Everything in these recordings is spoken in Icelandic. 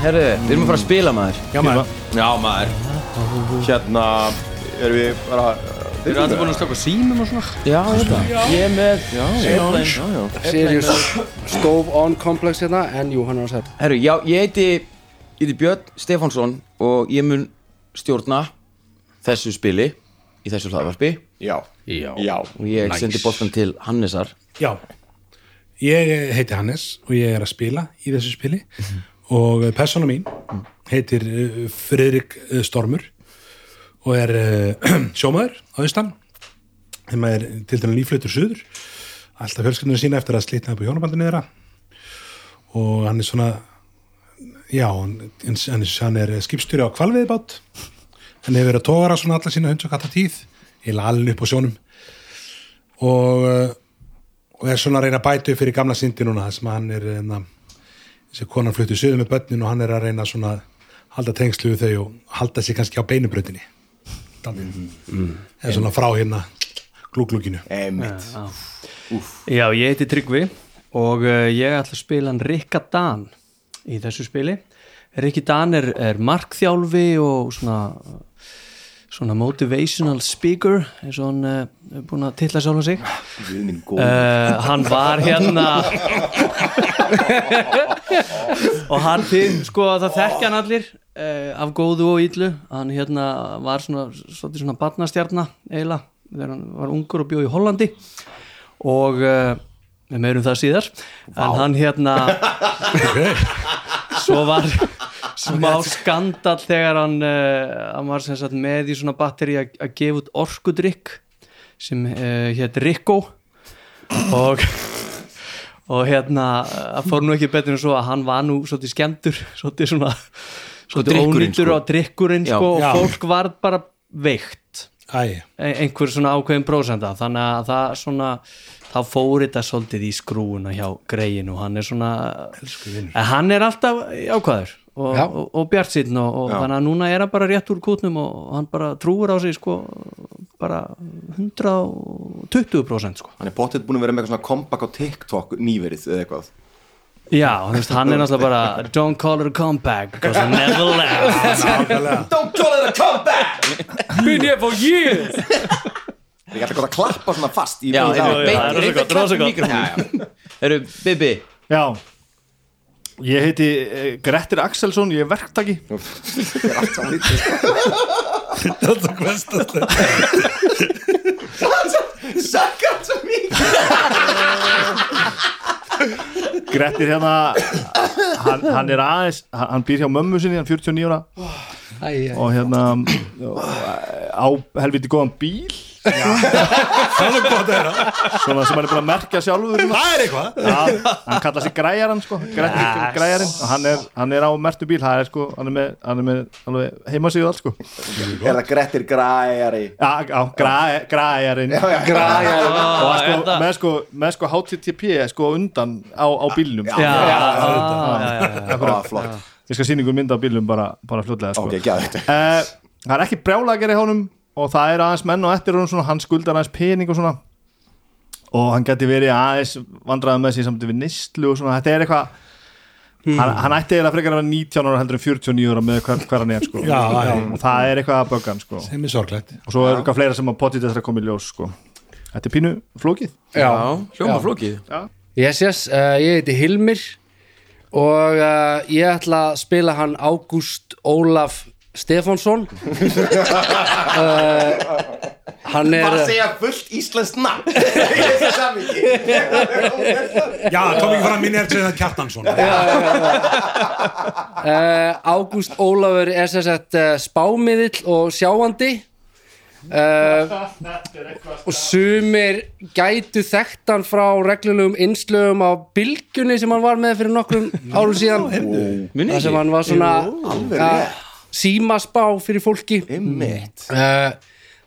Herru, við erum að fara að spila maður. Já maður. Já maður. Hérna erum við bara Þeir eru allir búin að slöka símum og svona. Já, þetta Ég er með Já, já, já Serious Stove on complex hérna En jú, hann er á sætt Herru, já, ég heiti Ég heiti Björn Stefánsson Og ég mun stjórna Þessu spili Í þessu hlaðvarpi. Já, Já. Og ég Nice. sendi boltan til Hannesar. Já, ég heiti Hannes og ég er að spila í þessu spili og persóna mín heitir uh, Friðrik uh, Stormur og er uh, sjómaður á Ísland þeim er til dæmis líflautur suður. Alltaf fjölskyldunum sína eftir að slitna upp á hjónabandinu þeirra. Og hann er svona já, hann, hann, er, skipstjóri á kvalviðibát hann hefur verið að tóra svona alla sína hunds og kalla tíð ég alin upp á sjónum. Og og er svona að reyna að bæta upp fyrir gamla syndi núna þess að hann er enna, þessi konan fluttu suðu með börnin og hann er að reyna svona að halda tengslu við þau og halda sig kannski á beinubröndinni mm. eða svona frá hérna glúglúkinu Einmitt. Já, ég heiti Tryggvi og uh, ég ætla að spila hann Rikka Dan í þessu spili. Rikki Dan er, er markþjálfi og svona svona motivational speaker eins og hann uh, er búin að tilla sjálfa sig. Uh, hann var hérna og hann þið, sko það þekkja hann allir uh, af góðu og íllu hann hérna var svona svona, svona barnastjarna eiginlega þegar hann var ungur og bjóð í Hollandi. Og uh, við meirum það síðar. En hann hérna svo var smá skandal þegar hann, uh, hann var sagt með í svona batteri að að gefa út orkudrykk sem uh, hétt Rico. Og og hérna það fór nú ekki betur en svo að hann var nú svolítið skemmtur svolítið svona svolítið drykkurinn, ónýtur sko. á drikkurinn sko, og Já. fólk var bara veikt. Æ, ein- einhver svona ákveðin prósenda þannig að það svona þá fór þetta svolítið í skrúuna hjá greiðin og hann er svona en hann er alltaf ákvaður og, og, og bjart síðan og, og þannig að núna er hann bara rétt úr kútnum og hann bara trúur á sig sko bara 120% sko. Hann er potið búin að vera með eitthvað svona comeback á TikTok nýverið eða eitthvað. Já, þú veist, hann er náttúrulega bara Don't call it a comeback because I never left Don't call it a comeback! Been here for years. Ég ætla gott að klappa svona fast í Já, það er rosa gott, mikrofóninn. Herru, Bibi. Já. Ég heiti uh, Grettir Axelsson, ég er verktaki. Ég er allt saman lítið. Það er það kvestast Sakkar svo mikið Grettir hérna hann, hann er aðeins, hann, býr hjá mömmu sinni hann er 49 ára. Og hérna á helviti góðan bíl það er gott að heyra. Svona sem hann er búin að merkja sjálfur það er eitthvað. Já, hann kallar sig græjaran sko. Yes. græjarinn. Og hann er, hann er á mertu bíl. Hann er, sko, hann er með, hann er með alveg heimasíðu allt sko. Er það Grettir Græjari? Já, já, græ- græjarinn. Já, já, græjari og er sko, það- með sko, með sko HTTP sko undan á, á bílnum. Já, já, já, já, já. Ó, flott. Ég skal sína ykkur mynd af bílnum bara, bara fljótlega sko. Ok, gæði þetta uh, það er ekki gera í honum og það er aðeins menn og eftir honum svona, hann skuldar aðeins pening og svona og hann geti verið aðeins vandraði með sig samt við nýstlu og svona, þetta er eitthvað hann, hann ætti eiginlega frekar að vera 19 ára heldur en 49 ára með hver, hver hann er sko. Já, já. og það er eitthvað að böggan sko. sem er sorglegt og svo er eitthvað fleira sem að potið þess að koma í ljós sko. þetta er pínu flókið já, hljóma já. flókið Yes, yes, uh, ég heiti Hilmir og uh, ég ætla að spila hann Ágúst Ólaf Stefánsson. Uh, Hann er Bara að segja fullt íslenskt nafn? Í þessu samvíki Já, kom ekki fram minn er það Kjartansson. Uh, Ágúst Ólafur er sem sagt uh, spámiðill og sjáandi. Uh, og sumir gætu þekktan frá reglulegum innslögum á bylgjunni sem hann var með fyrir nokkrum árum síðan. Þar sem hann var svona uh, símaspá fyrir fólki. Uh,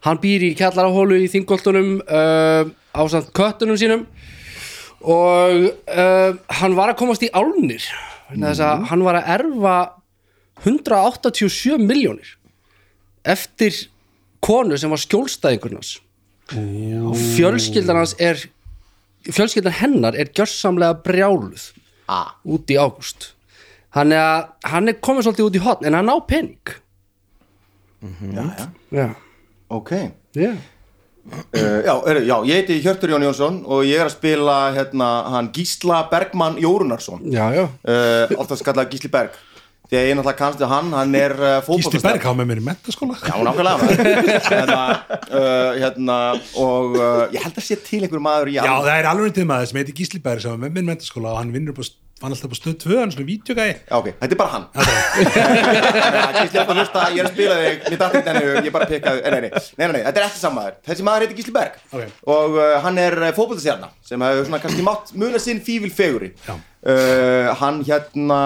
hann býr í kjallarahólu í þingoltunum uh, á samt köttunum sínum. Og uh, hann var að komast í þess að hann var að erfa 187 miljónir eftir konu sem var skjólstæðingur hans. Og fjölskyldan hans er fjölskyldan hennar er gjörsamlega brjáluð Ah. út í ágúst hann er, að- hann er komið svolítið út í hotn en hann á pening. Já, já. Já, Ok. Já. Uh, já, er, já, ég heiti Hjörtur Jón Jónsson og ég er að spila hérna, hann Gísla Bergmann Jórunarsson Já, já, uh, oftast kallað Gísli Berg. Því að ég náttúrulega kannst við hann, hann er uh, Gísli fótboltastjarna. Berg hafa með mér í mentaskóla Já, nákvæmlega hérna, uh, hérna, og uh, ég held að sé til einhver maður í Já, það er alveg til maður sem heitir Gísli Berg sem var með mér í mentaskóla og hann vinnur upp á, hann alltaf på stöð 2 hann er svona vídeogæði Já, ok, þetta er bara hann. Gísli að hlusta, ég er að spila þig datt ekki henni, ég bara pikkaði nei, nei, nei, nei, nei, nei, þetta er ekki sammaður Þessi maður heitir Gísli Berg. Ok. Og uh, hann er fótboltastjarna Sem hefur svona kannski mátt muna sinn fífil feguri uh, Hann hérna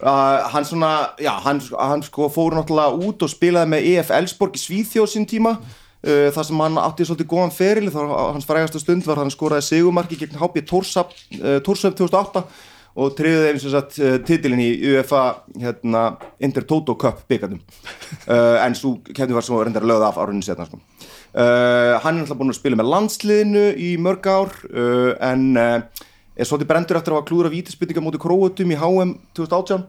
uh, Hann svona, já, hann, hann sko fór náttúrulega út og spilaði með EF Elsborg í Svíþjóð sín tíma. Uh, þar sem hann átti svolítið góðan feril þá hans frægasta stund var hann skoraði segumarki gegn uh, Tórsöp 2008 og triðið þeim sem sagt uh, titilin í UEFA hérna, Inter Toto Cup byggandum uh, en svo kemur var svo reyndar lögð af árunni setna sko. uh, hann er alltaf búin að spila með landsliðinu í mörg ár uh, en er svolítið brendur eftir að hafa klúður af vítaspytinga móti Króatum í HM 2018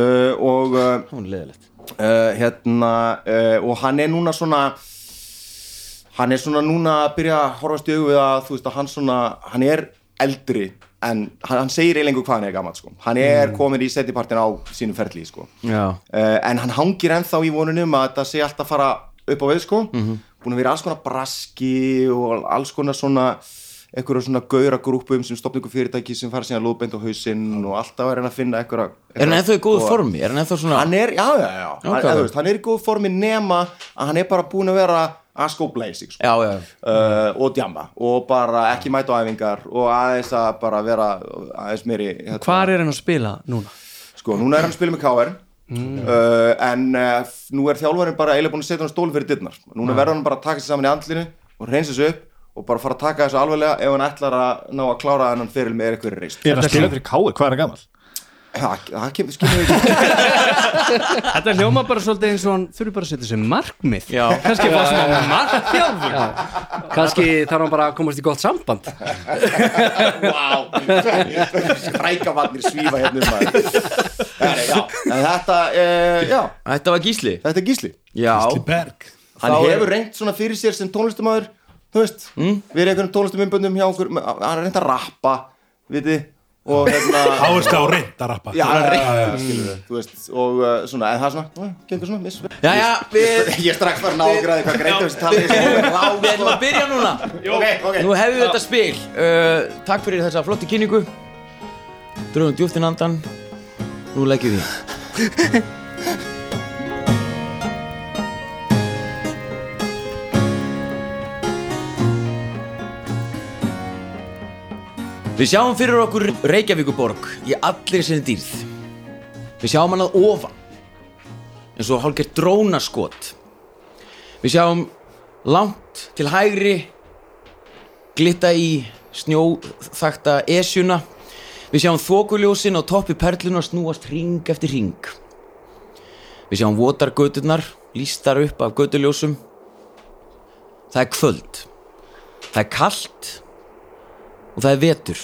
uh, og hérna og hann er núna svona hann er svona núna að byrja að horfast í augu við að þú veist að hann svona hann er eldri en hann, hann segir eiginlega hvað hann er gammal sko. hann er komin í setjapartin á sínum ferli sko. Uh, en hann hangir ennþá í vonunum að þetta sé alltaf fara upp á við sko. búin að vera alls konar braski og alls konar svona einhverju svona gauragrúpum sem stopna ykkur fyrirtæki sem fara síðan lóðbeint á hausinn og alltaf er hann að finna einhverja er hann ennþá í góðu formi? Er hann ennþá svona hann er, já, já, já, hann, Ok. eða, veist, hann er í góð formi nema að hann er bara búin að vera að skópla í sig sko. Já, já, uh, og djamba og bara ekki mæta á æfingar og aðeins að bara vera aðeins meiri hérna, Hvar er hann að spila núna? sko, núna er hann að spila með KR uh, en uh, nú er þjálfarinn bara eiginlega búin að setja hann stólinn fyrir dittnar núna verður hann bara að taka sér saman í andlinu og reynsa sig upp og bara fara að taka þessu alveglega ef hann ætlar að ná að klára þennan fyrir með einhverju reist Er að spila fyrir káir, hvað er hann gammal? Það, það kemur, skilur við ekki. Þetta hljóma bara svolítið eins og hann þurfi bara að setja sér markmið. Já. Kannski fá svona markþjálfur kannski þarf hann bara að komast í gott samband. Vá, skrækavarnir svífa hérna um en þetta, uh, já, Þetta var gísli. Þetta er gísli. Já, Gísli Berg. Hann Þá er- hefur reynt svona fyrir sér sem tónlistamæður Þú veist, mm? við erum einhvern tónlistamumböndum hjá okkur Hann har reynt að rappa, viti Og hérna Áherslu á reynd að rappa Já, þú veist Og uh, svona, en það er svona, gengur svona, miss. Já, já við, Ég er strax farin að ágræði hvað greitur þessi tala við erum að byrja núna. Ok, ok. Nú hefum við þetta spil. Uh, Takk fyrir þessa flotti kynningu. Dröfum djúftin andan Nú leggjum við Við sjáum fyrir okkur Reykjavíkuborg í allir sinni dýrð. Við sjáum hann að ofan eins og hálfgerð drónaskot. Við sjáum langt til hægri glitta í snjóþakta esjuna. Við sjáum þokuljósin á toppi perluna snúast ring eftir ring Við sjáum votar göturnar lístar upp af göturljósum. Það er kvöld. Það er kalt og það er vetur.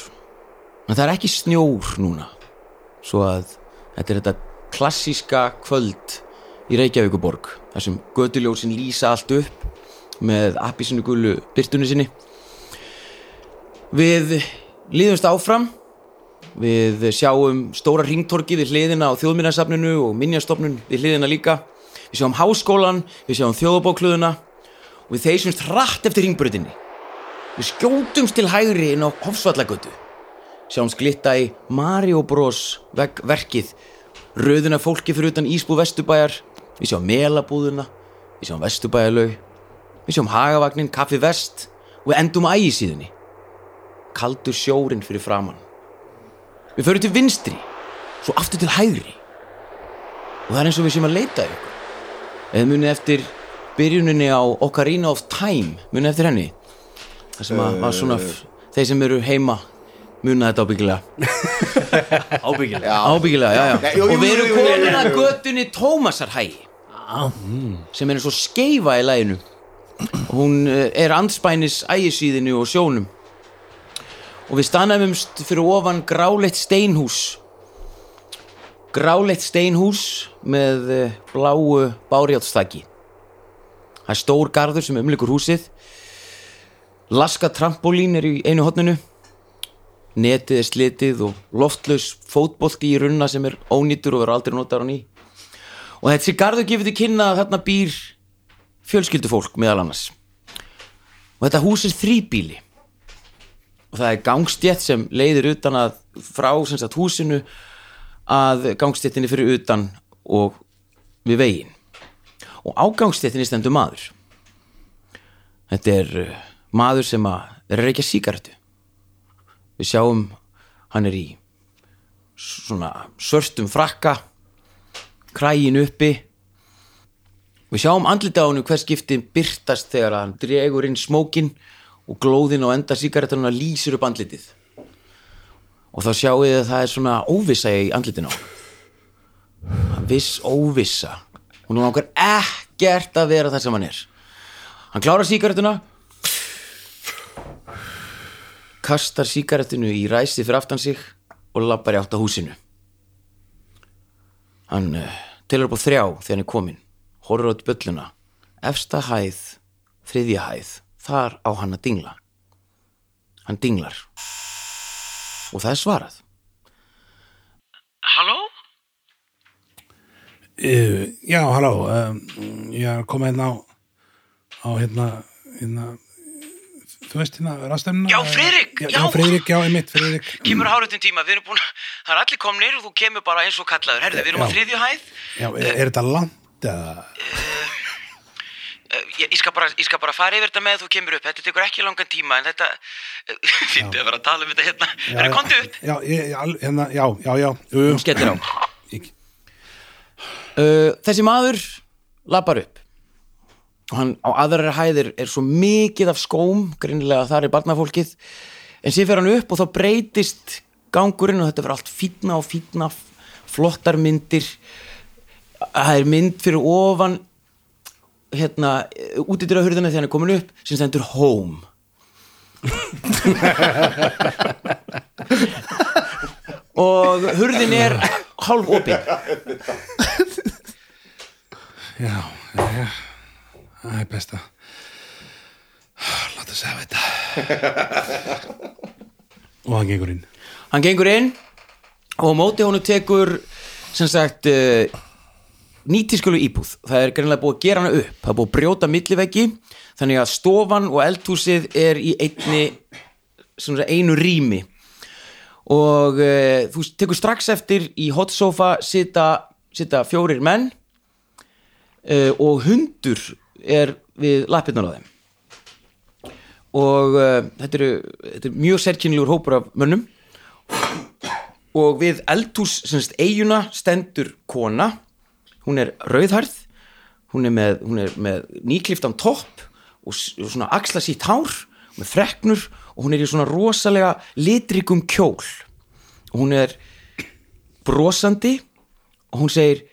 En það er ekki snjór núna. Svo að þetta er þetta klassíska kvöld í Reykjavíkuborg þar sem göturljósin lýsa allt upp með appisinu gulu byrtunni sinni. Við líðumst áfram. Við sjáum stóra ringtorki við hliðina á þjóðminnarsafninu og minjastofnun við hliðina líka. Við sjáum háskólan, við sjáum þjóðabókluðuna og við þeysumst hratt eftir ringbröðinni. Við skjótumst til hægri inn á Hofsvallagötu. Sjáumst glitta í Mario Bros veg verkið, röðuna fólki fyrir utan Ísbú Vesturbæjar, við sjáum Melabúðuna, við sjáum Vesturbæjarlaug, við sjáum Hagavagnin, Kaffi Vest og við endum á ægisíðunni. Kaldur sjórin fyrir framann. Við förum til vinstri, svo aftur til hægri. Og það er eins og við séum að leita ykkur. Eða munið eftir byrjuninni á Ocarina of Time, munið eftir henni. Það sem að, að svona, þeir sem eru heima muna þetta ábyggilega. Ábyggilega Ábyggilega, já, já. Nei, jú, jú, og við erum komin að jú. götunni Tómasarhægi sem er eins og skeifa í læginu. Hún eh, er andspænis ægisíðinu og sjónum. Og við stannaðumst fyrir ofan gráleitt steinhús. Gráleitt steinhús með eh, bláu bárjáttstaki. Það er stór garður sem umlikur húsið. Laska trampolín er í einu hotninu. Netið er slitið og loftlaus fótbolti í runna sem er ónýtur og verður aldrei notar á ný. Og þessi garður gefur til kynna að þarna býr fjölskyldufólk meðal annars. Og þetta hús er þrýbíli. Og það er gangstjett sem leiðir utan að frá sagt húsinu að gangstjettinni fyrir utan og við veginn. Og á gangstjettinni stendur maður. Þetta er uh, maður sem að er að reykja sígarettu. Við sjáum hann er í svona svörstum frakka, krægin uppi. Við sjáum andlita á hann hver skipti byrtast þegar hann dregur inn smókin og glóðin á enda sígarettununa lýsir upp andlitið. Og þá sjáum við að það er svona óvissa í andlitinu á. honum. Viss óvissa. Hún langar ekkert að vera það sem hann er. Hann klárar sígarettuna kastar sígarettinu í ræsi fyrir aftan sig og lappar í átt á húsinu. Hann uh, telur upp á þrjá þegar hann er kominn, horfur át bölluna, efsta hæð, þriðja hæð, þar á hann að dingla. Hann dinglar. Og það er svarað. Halló? Uh, já, halló um, ég er komið hérna á á hérna, hérna þú veist hérna rastemna Já, Friðrik, já, já. já, Friðrik, já, einmitt, Friðrik Kemur á hárutin tíma, við erum búin, það er allir komnir og þú kemur bara eins og kallaður. Herðu, við erum á Já. þriðju hæð. já, er, er þetta langt eða Uh, ég, ég, skal bara, ég skal bara fara yfir þetta með þú kemur upp, þetta tekur ekki langan tíma en þetta, fyndi að vera að tala um þetta hérna, já, er það komdu upp já, ég, hérna, já, já, já. Hún skellir á Ég- uh, Þessi maður lappar upp og hann á aðrar hæðir er svo mikið af skóm greinilega þar er barnafólkið. En sér fer hann upp og þá breytist gangurinn og þetta verður allt fínna og fínna flottar myndir. Það er mynd fyrir ofan hérna, út í hurðina þegar hann er komin upp sem stendur home. Og hurðin er hálf opin. Já, já, það er best að láta segja þetta. Og hann gengur inn. Hann gengur inn og móti honum tekur sem sagt uh, nýtískjölu íbúð. Það er greinlega búið að gera hana upp. Það er búið að brjóta milliveggi þannig að stofan og eldhúsið er í einni sem sagt, einu rými. Og uh, þú tekur strax eftir í hot sofa sita, sita fjórir menn uh, og hundur er við lappirnar á þeim. Og uh, þetta, eru, þetta er mjög sérkynlegur hópur af mönnum. Og við eldhús semst eiguna stendur kona. Hún er rauðhærð. Hún er með, hún er með nýkliftan topp og, og svona axla sítt hár með freknur og hún er í svona rosalega litrikum kjól. Og hún er brosandi og hún segir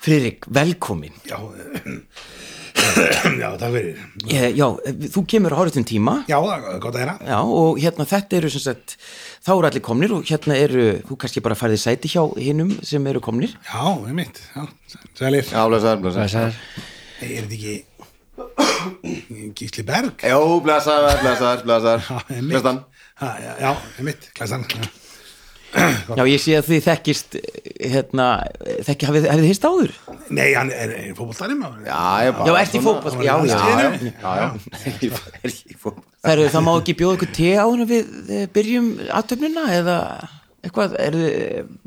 Friðrik, velkomin. Já, já, takk fyrir. Ég, já, þú kemur á háriðtum tíma. Já, það er gott að heyra. Já, og hérna þetta eru sem sagt, þá eru allir komnir og hérna eru, þú kannski bara færði sæti hjá hinnum sem eru komnir. já, einmitt, já, sælir. Já, blessaður, blessaður. Er þetta ekki Gísli Berg? Jó, blessaður, blessaður, blessaður. Já, einmitt. Blessaðan Ha, já, já, einmitt, glæstan Já, ég sé að þið þekkist hérna, þekki, hafið, þið hist áður? Nei, hann er, er fótboltari maður. Já, ég bara Já, ert í fótboll, já, já, já. Ég Það, má ekki bjóða ykkur te áður en við eh, byrjum aðtöfnina eða eitthvað, er,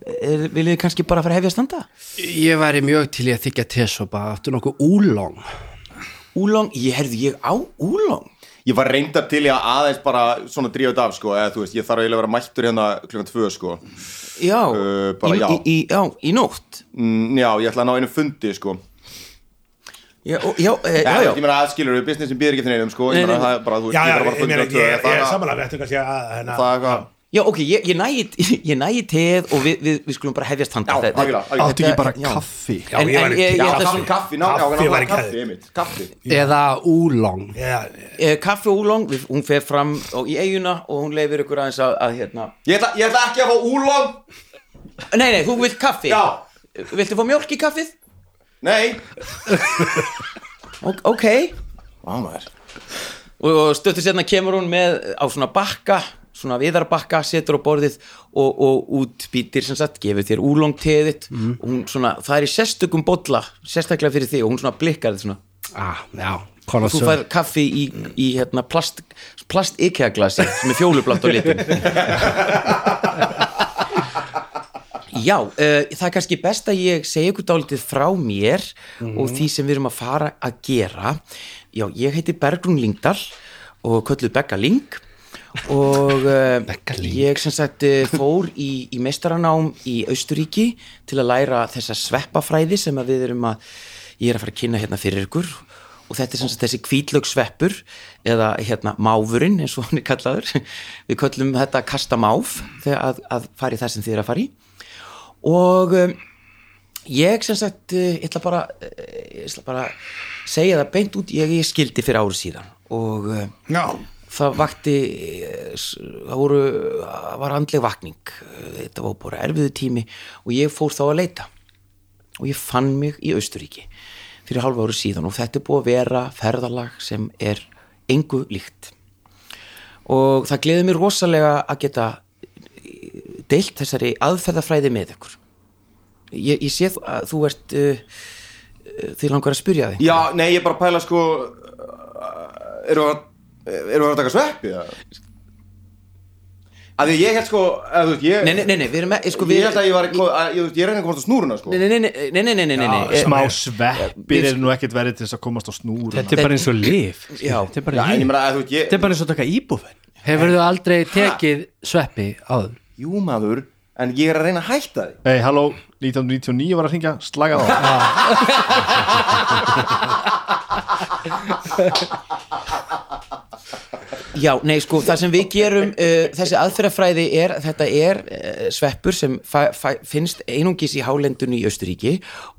er, viljið þið kannski bara fara að hefja að standa? Ég væri mjög til í að þykja tesopa Áttu nokkuð úlong Úlong, ég herði ég á úlong Ég var reyndar til í að aðeins bara svona drífa þetta af sko eða þú veist, ég þarf eiginlega að vera mættur hérna klukkan tvö sko. Já, Uh, bara í, já. Í, í, já, í nótt? Mm, Já, ég ætla að ná einu fundi sko. Já, já, e, Já, já, já. Ég meina að skilur við, businessin býður ekki þinn einum sko. Ég meina það er bara, þú veist, ég þarf bara ég að meina, fundi ég, ég er það samanlega við ættum kannski að hérna, Það er eitthvað Já, ok, ég, ég nægi ég nægi teð og við, við, við skulum bara hefjast handa Já, algjörlega. Áttu ekki bara já. kaffi? Já, En- ég en væri ég- Já, kaffi, kaffi, ná, já, Kaffi kaffi, væri kaffi, kaffi Eða úlong Já, Eh, Kaffi og úlong, við- hún fer fram í eiguna og hún leifir ykkur aðeins að, að hérna Ég ætla, ég ætla ekki að fá úlong Nei, nei, þú vilt kaffi. Já. Viltu fá mjólk í kaffið? Nei. Ok Vá, maður. Og, og stöttur sérna kemur hún með á svona bakka svona viðarbakka, setur á borðið og, og út býtir sem sagt gefur þér úlong teðitt Mhm. og hún svona, það er í sérstökum bolla sérstaklega fyrir þig og hún svona blikkar þetta svona. Ah, Já, og þú fær kaffi í, í hérna plast, plast IKEA glasi sem er fjólublátt á litin Já, uh, það er kannski best að ég segja ykkur dálítið frá mér og því sem við erum að fara að gera. Já, ég heiti Bergrún Lingdal og kölluð Begga Ling og uh, ég sem sagt uh, fór í, í mestaranám í Austuríki til að læra þessa sveppafræði sem að við erum að ég er að fara að kynna hérna fyrir ykkur. Og þetta er sem sagt þessi kvítlögsveppur eða hérna máfurinn eins og hann er kallaður. Við köllum þetta kasta máf þegar að, að fara í það sem þið er að fara í. Og um, ég sem sagt ég ætla bara ég ætla bara að segja það beint út. Ég, ég skildi fyrir árið síðan og já, það vakti eh, það voru, var andleg vakning. Eh, þetta var bara erfiðu tími og ég fór þá að leita. Og ég fann mig í Austuríki fyrir halva ári síðan og þetta er búið að vera ferðalag sem er engu líkt. Og það gleði mér rosalega að geta eh, deilt þessari aðferðafræði með ykkur. Ég, ég sé að þú ert uh, uh, þið langar að spyrja þig Já, nei, ég er bara að pæla sko uh, Eru að Eru að taka sveppi eða? Að því ég held sko að, þú veist, ég, nei, nei, nei, nei, við erum með sko, við, Ég held að ég var að, að ég, ég reyna að komast á snúruna sko nei, nei, nei, nei, nei, nei, nei, nei, nei. Smá Eh, sveppir er nú ekkert verið til þess að komast á snúr Þetta er bara eins og lif Já. Þetta er Já, bara en ég líf meina að þú veist, ég Þetta er bara eins og taka íbúfen Hefur þú aldrei tekið sveppi áður? Jú maður, en ég er að reyna að hætta því Hei, halló, 1999 var að hringja, slagað á Já, nei, sko, það sem við gerum uh, þessi aðferðafræði er þetta er uh, sveppur sem finnst einungis í hálendunni í Austuríki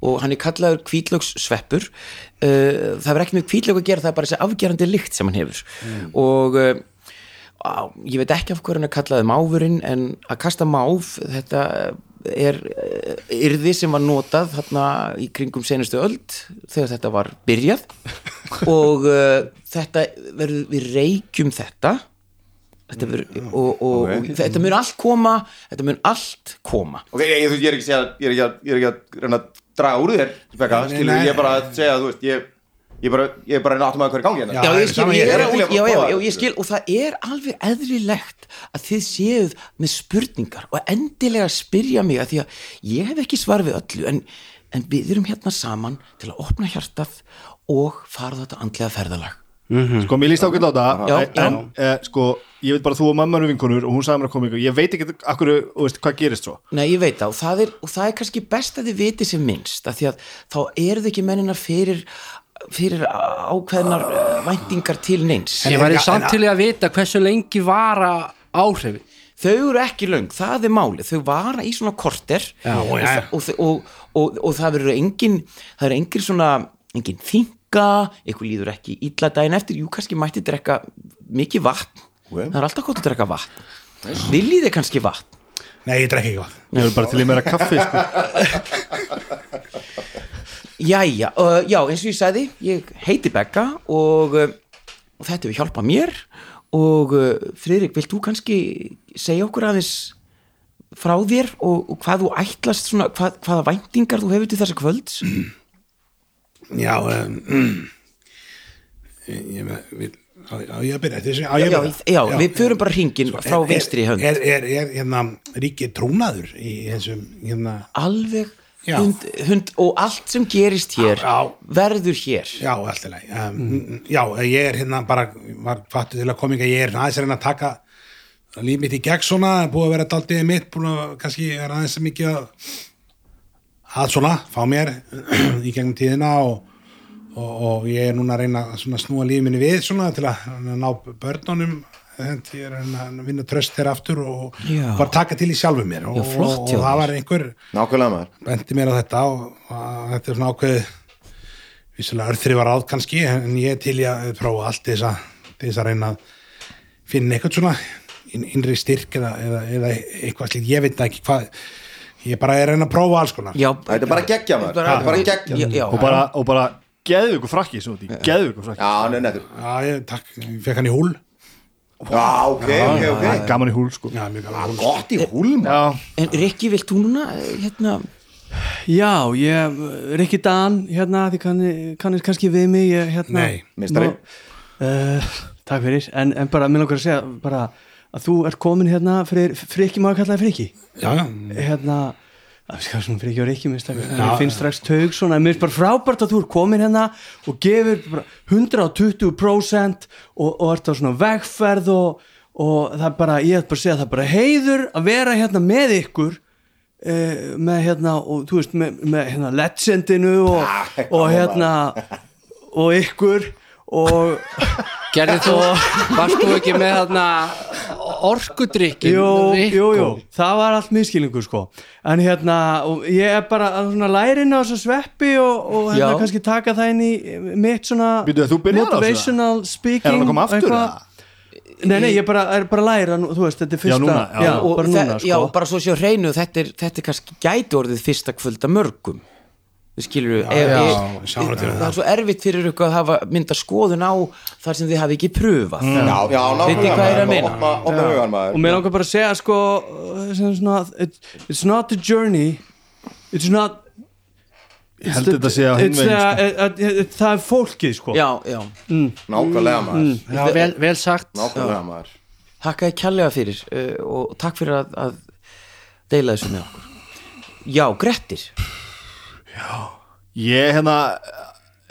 og hann er kallaður kvítlögssveppur uh, það er ekki með kvítlög að gera það er bara þessi afgerandi lykt sem hann hefur. Og uh, á, ég veit ekki af hverju hann er kallaði máfurinn en að kasta máf þetta er uh, yrði sem var notað þarna í kringum senustu öld þegar þetta var byrjað. Og uh, þetta verður, við reykjum þetta. Þetta verður, og, og, og þetta mun allt koma þetta mun allt koma. Ok, ég, ég er ekki að segja ég er ekki að, er að reyna að draga úr þér Becca, skilur, nei. ég er bara að segja, þú veist, ég ég bara, ég er bara að reyna áttum að hvað er í gangi hérna. Já, Já, ég skil, ég, er, Ég að já, já, já, ég skil og það er alveg eðlilegt að þið séuð með spurningar og endilega spyrja mig að því að ég hef ekki svar við öllu en, en við erum hérna saman til að opna hjartað og fara þetta andlega ferðalag. Sko, mér líst ákveðlega á Já, það En, e, sko, ég veit bara þú og mamma eru vinkonur og hún sagði mér að koma ykkur Ég veit ekki akkur, þú veist, hvað gerist svo. Nei, ég veit það. Og það er, og það er kannski best að þið viti sem minnst af því að þá eru þið ekki menninar fyrir fyrir ákveðnar uh, væntingar til neins. Ég væri En- samt til í að vita hversu lengi vara áhrifin? Þau eru ekki löng, það er málið. Þau vara í svona korter Já, og, já. og, og, og, og það verður engin það er engin svona engin þinga, eitthvað líður ekki illa daginn eftir, jú kannski mætti drekka mikið vatn, það er alltaf gott að drekka vatn. Viljið þið kannski vatn? Nei, ég drekki ekki vatn. Ég vil bara til í meira kaffi, sko Jæja, uh, já, eins og ég sagði ég heiti Begga og, uh, og þetta hefur hjálpað mér og uh, Friðrik, vilt þú kannski segja okkur aðeins frá þér og, og hvað þú ætlast svona, hvað, hvaða væntingar þú hefur til þessa kvölds Já, um, ég, ég, við, á, á ég að byrja þessi, á já, ég að já, byrja? já, við förum bara hringin frá Er- vinstri hönd Er, er, er hérna ríkið trúnaður í þessum hérna, alveg Já. Hund, hund og allt sem gerist hér Já. verður hér. Já, alltaf leið um, Já, ég er hérna bara var fattu til að koma ekki, ég er aðeins að reyna að taka líf mitt í gegn svona búið að vera daldið mitt, búið að kannski er aðeins mikið að að svona, fá mér í gegnum tíðina og, og, og ég er núna að reyna að snúa lífið minni við svona til að, að ná börnunum ég er að vinna tröst þeirra aftur og Já. bara taka til í sjálfu mér. Og, Já, flott og, og það var einhver nákvæmlega maður. bendi mér á þetta og, og þetta er svona ákveð vissulega örþri var áð kannski en ég til ég að prófa allt þess að, þess að reyna að finna eitthvað svona inn- innri styrk eða, eða, eða eitthvað slíkt, ég veit ekki hvað ég bara er að reyna að prófa alls konar. Já, Þetta er bara geggja, maður. Er bara geggja. já, já, og bara, og bara geðu ykkur frakki geðu ykkur frakki. Já, er nettur. Já, ég, takk, ég fekk hann í húl Já, ok, ok, ok. gaman í húl sko. Já, mjög gaman húl. Gott í húlm já, en Rikki, vilt þú núna eh, hérna, Já, ég, Rikki Dan hérna, því kannir, kannski við mig ég, hérna, Nei, meistari. uh, Takk fyrir, en, en bara, mér langar að segja bara að þú ert komin hérna fyrir Frikki, má ég kalla það Frikki? Já, já, hérna að við skafum svona og Rikki, mér finnst það- mér finnst strax taug svona, mér finnst bara frábært að þú ert komin hérna og gefur bara 120% og, og ert á svona vegferð og, og það er bara, ég ætla bara að segja það er bara heiður að vera hérna með ykkur eh, með hérna og þú veist með, með hérna legendinu og, og hérna og ykkur og Gerði þú, varst þú ekki með þarna orkudrykkin jú, jú, jú, það var allt miskilningur sko en hérna, og ég er bara að svona lærin á þessu sveppi og, og hérna Já. kannski taka það inn í mitt svona Býtu, motivational speaking er hann að koma aftur eða? Nei, nei, ég bara, er bara að læra þú veist, þetta er fyrsta núna, já. og bara núna, sko já, bara svo séu hreinu þetta er, þetta er kannski gæti orðið fyrsta kvölda mörgum við skilur já, já, sjáum til það er svo erfitt fyrir ykkur að hafa mynda skoðun á þar sem þið hafi ekki pröfað. Já, já, er að maður. Og mér langar bara að segja sko it's not the journey. It's not þetta it's the- sko. eh, eh, eh, það er fólkið sko. Já, já, Nákvæmlega maður. Já, vel, vel sagt. Maður. Þakka ég kjallega fyrir uh, og takk fyrir að, að deila þessu með okkur. Já, Grettir Ég hérna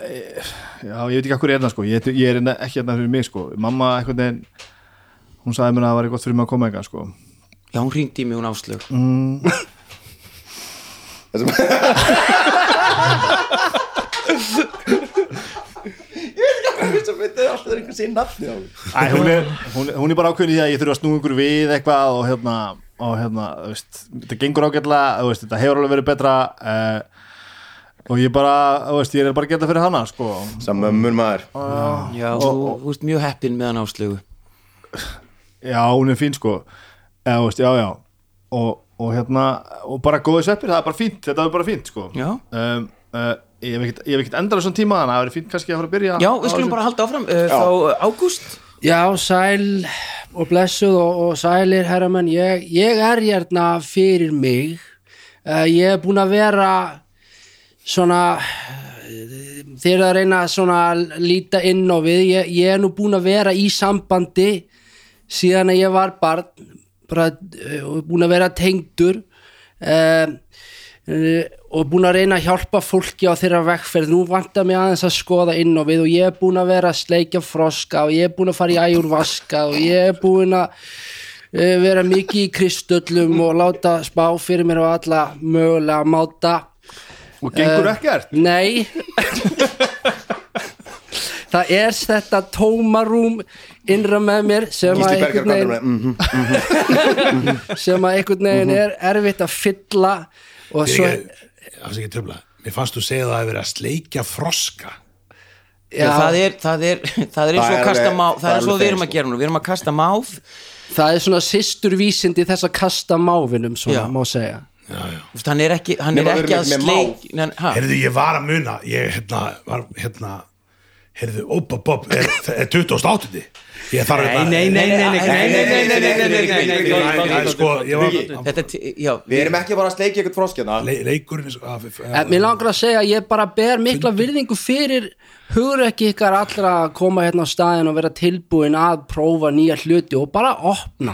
eh, Já, ég veit ekki hvað er hérna sko. Ég, ég er hérna ekki hérna fyrir mig sko. Mamma einhvern veginn Hún sagði mér að það var gott fyrir mig að koma eitthvað sko. Já, hún ringdi í mig hún áslög Þetta er alltaf einhvern sín nafni á Æ, hún, er, hún, er- hún er bara ákveðin í því að ég þurfa að snúa ykkur við eitthvað og hérna, og hérna þú veist, þetta gengur ágætlega þú veist, þetta hefur alveg verið betra uh, og ég bara, þú veist, ég er bara að geta fyrir hana sko. Sammömmur maður. Já, þú, þú ert mjög heppin með hann áslögu Já, hún er fín sko. Eða, þú veist, já, já. Og, og hérna, og bara góði sveppir það er bara fínt, þetta er bara fínt sko. Já, um, uh, ég hef ekkert- ég hef ekkert endala svona tíma þannig að það verið fínt kannski að fara að byrja já, við skulum bara halda áfram uh, þá Ágúst. Já, sæl og blessuð og, og sælir herramenn, ég, ég er hérna fyrir mig. Uh, ég er búin að vera svona eh, þeir eru að reyna svona að líta inn á við, ég, ég er nú búin að vera í sambandi síðan að ég var barn bara uh, búin að vera tengdur uh, og búin að reyna að hjálpa fólki á þeirra vegferð. Nú vantar mig aðeins að skoða inn á við og ég er búin að vera að sleikja froska og ég er búin að fara í æjurvaska og ég er búin að vera mikið í kristöllum og láta spá fyrir mér og alla mögulega máta og gengur Eh, ekkert? Nei. Það er þetta tómarúm innra með mér sem að Gísli Berger einhvern veginn með sem að einhvern veginn er erfitt að fylla og svo það er ekki tröfla Mér fannst þú segja það að það hefur verið að sleikja froska. Já, það er, það er, það er eins og að kasta máð það er svo við erum að gera nú, við erum að kasta máð. Það er svona systurvísindi þess að kasta máfinum svona Já. má segja hann er ekki, hann Nefna, er ekki að sleik heyrðu ég var að muna ég hérna, var, hérna heyrðu, opa bob, er, er 2008 ég þarf að nei, nei, nei við erum ekki bara að sleiki eitthvað fróskjana mér langar að segja að ég bara ber mikla virðingu fyrir hugur ekki ykkar allra að koma hérna á staðin og vera tilbúin að prófa nýja hluti og bara opna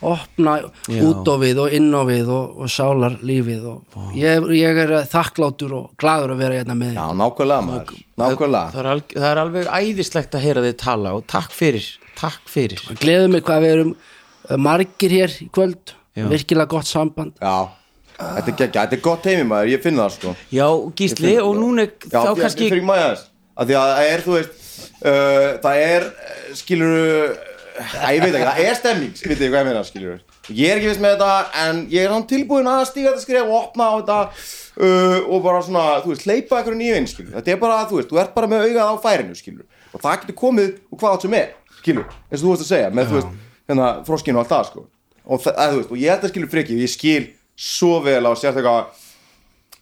opna Já. út á við og inn á við og, og sálar lífið og ég, ég er þakklátur og gladur að vera hérna með Já, nákvæmlega maður. Nákvæmlega. það er, alg, það er alveg æðislegt að heyra þið tala og takk fyrir, takk fyrir. Gleður mig hvað við erum uh, margir hér í kvöld. Já. virkilega gott samband. Já, þetta er geggja, þetta er gott heimi maður, ég finn það sko. Já, Gísli, og núna er Já, þá kannski Fyrir maður þess að Því að það er, þú veist uh, Það er, uh, skilur Æ, ég veit ekki, það er stemming Vitið þið hvað ég meina, skilur Ég er ekki viss með þetta En ég er hann tilbúin að stíga þetta skref Og opna á þetta uh, Og bara svona, þú veist, hleypa eitthvað nýju inn, skilur Þetta er bara, þú veist, þú ert bara með augað á færinu, skilur Og það getur komið úr hvað átt sem er, skilur Eins og þú veist að segja, með, þú veist, hérna, froskinu og allt það, sko. Og, það, að, þú veist, og ég held að skilur friki Ég skil svo vel á sérstaklega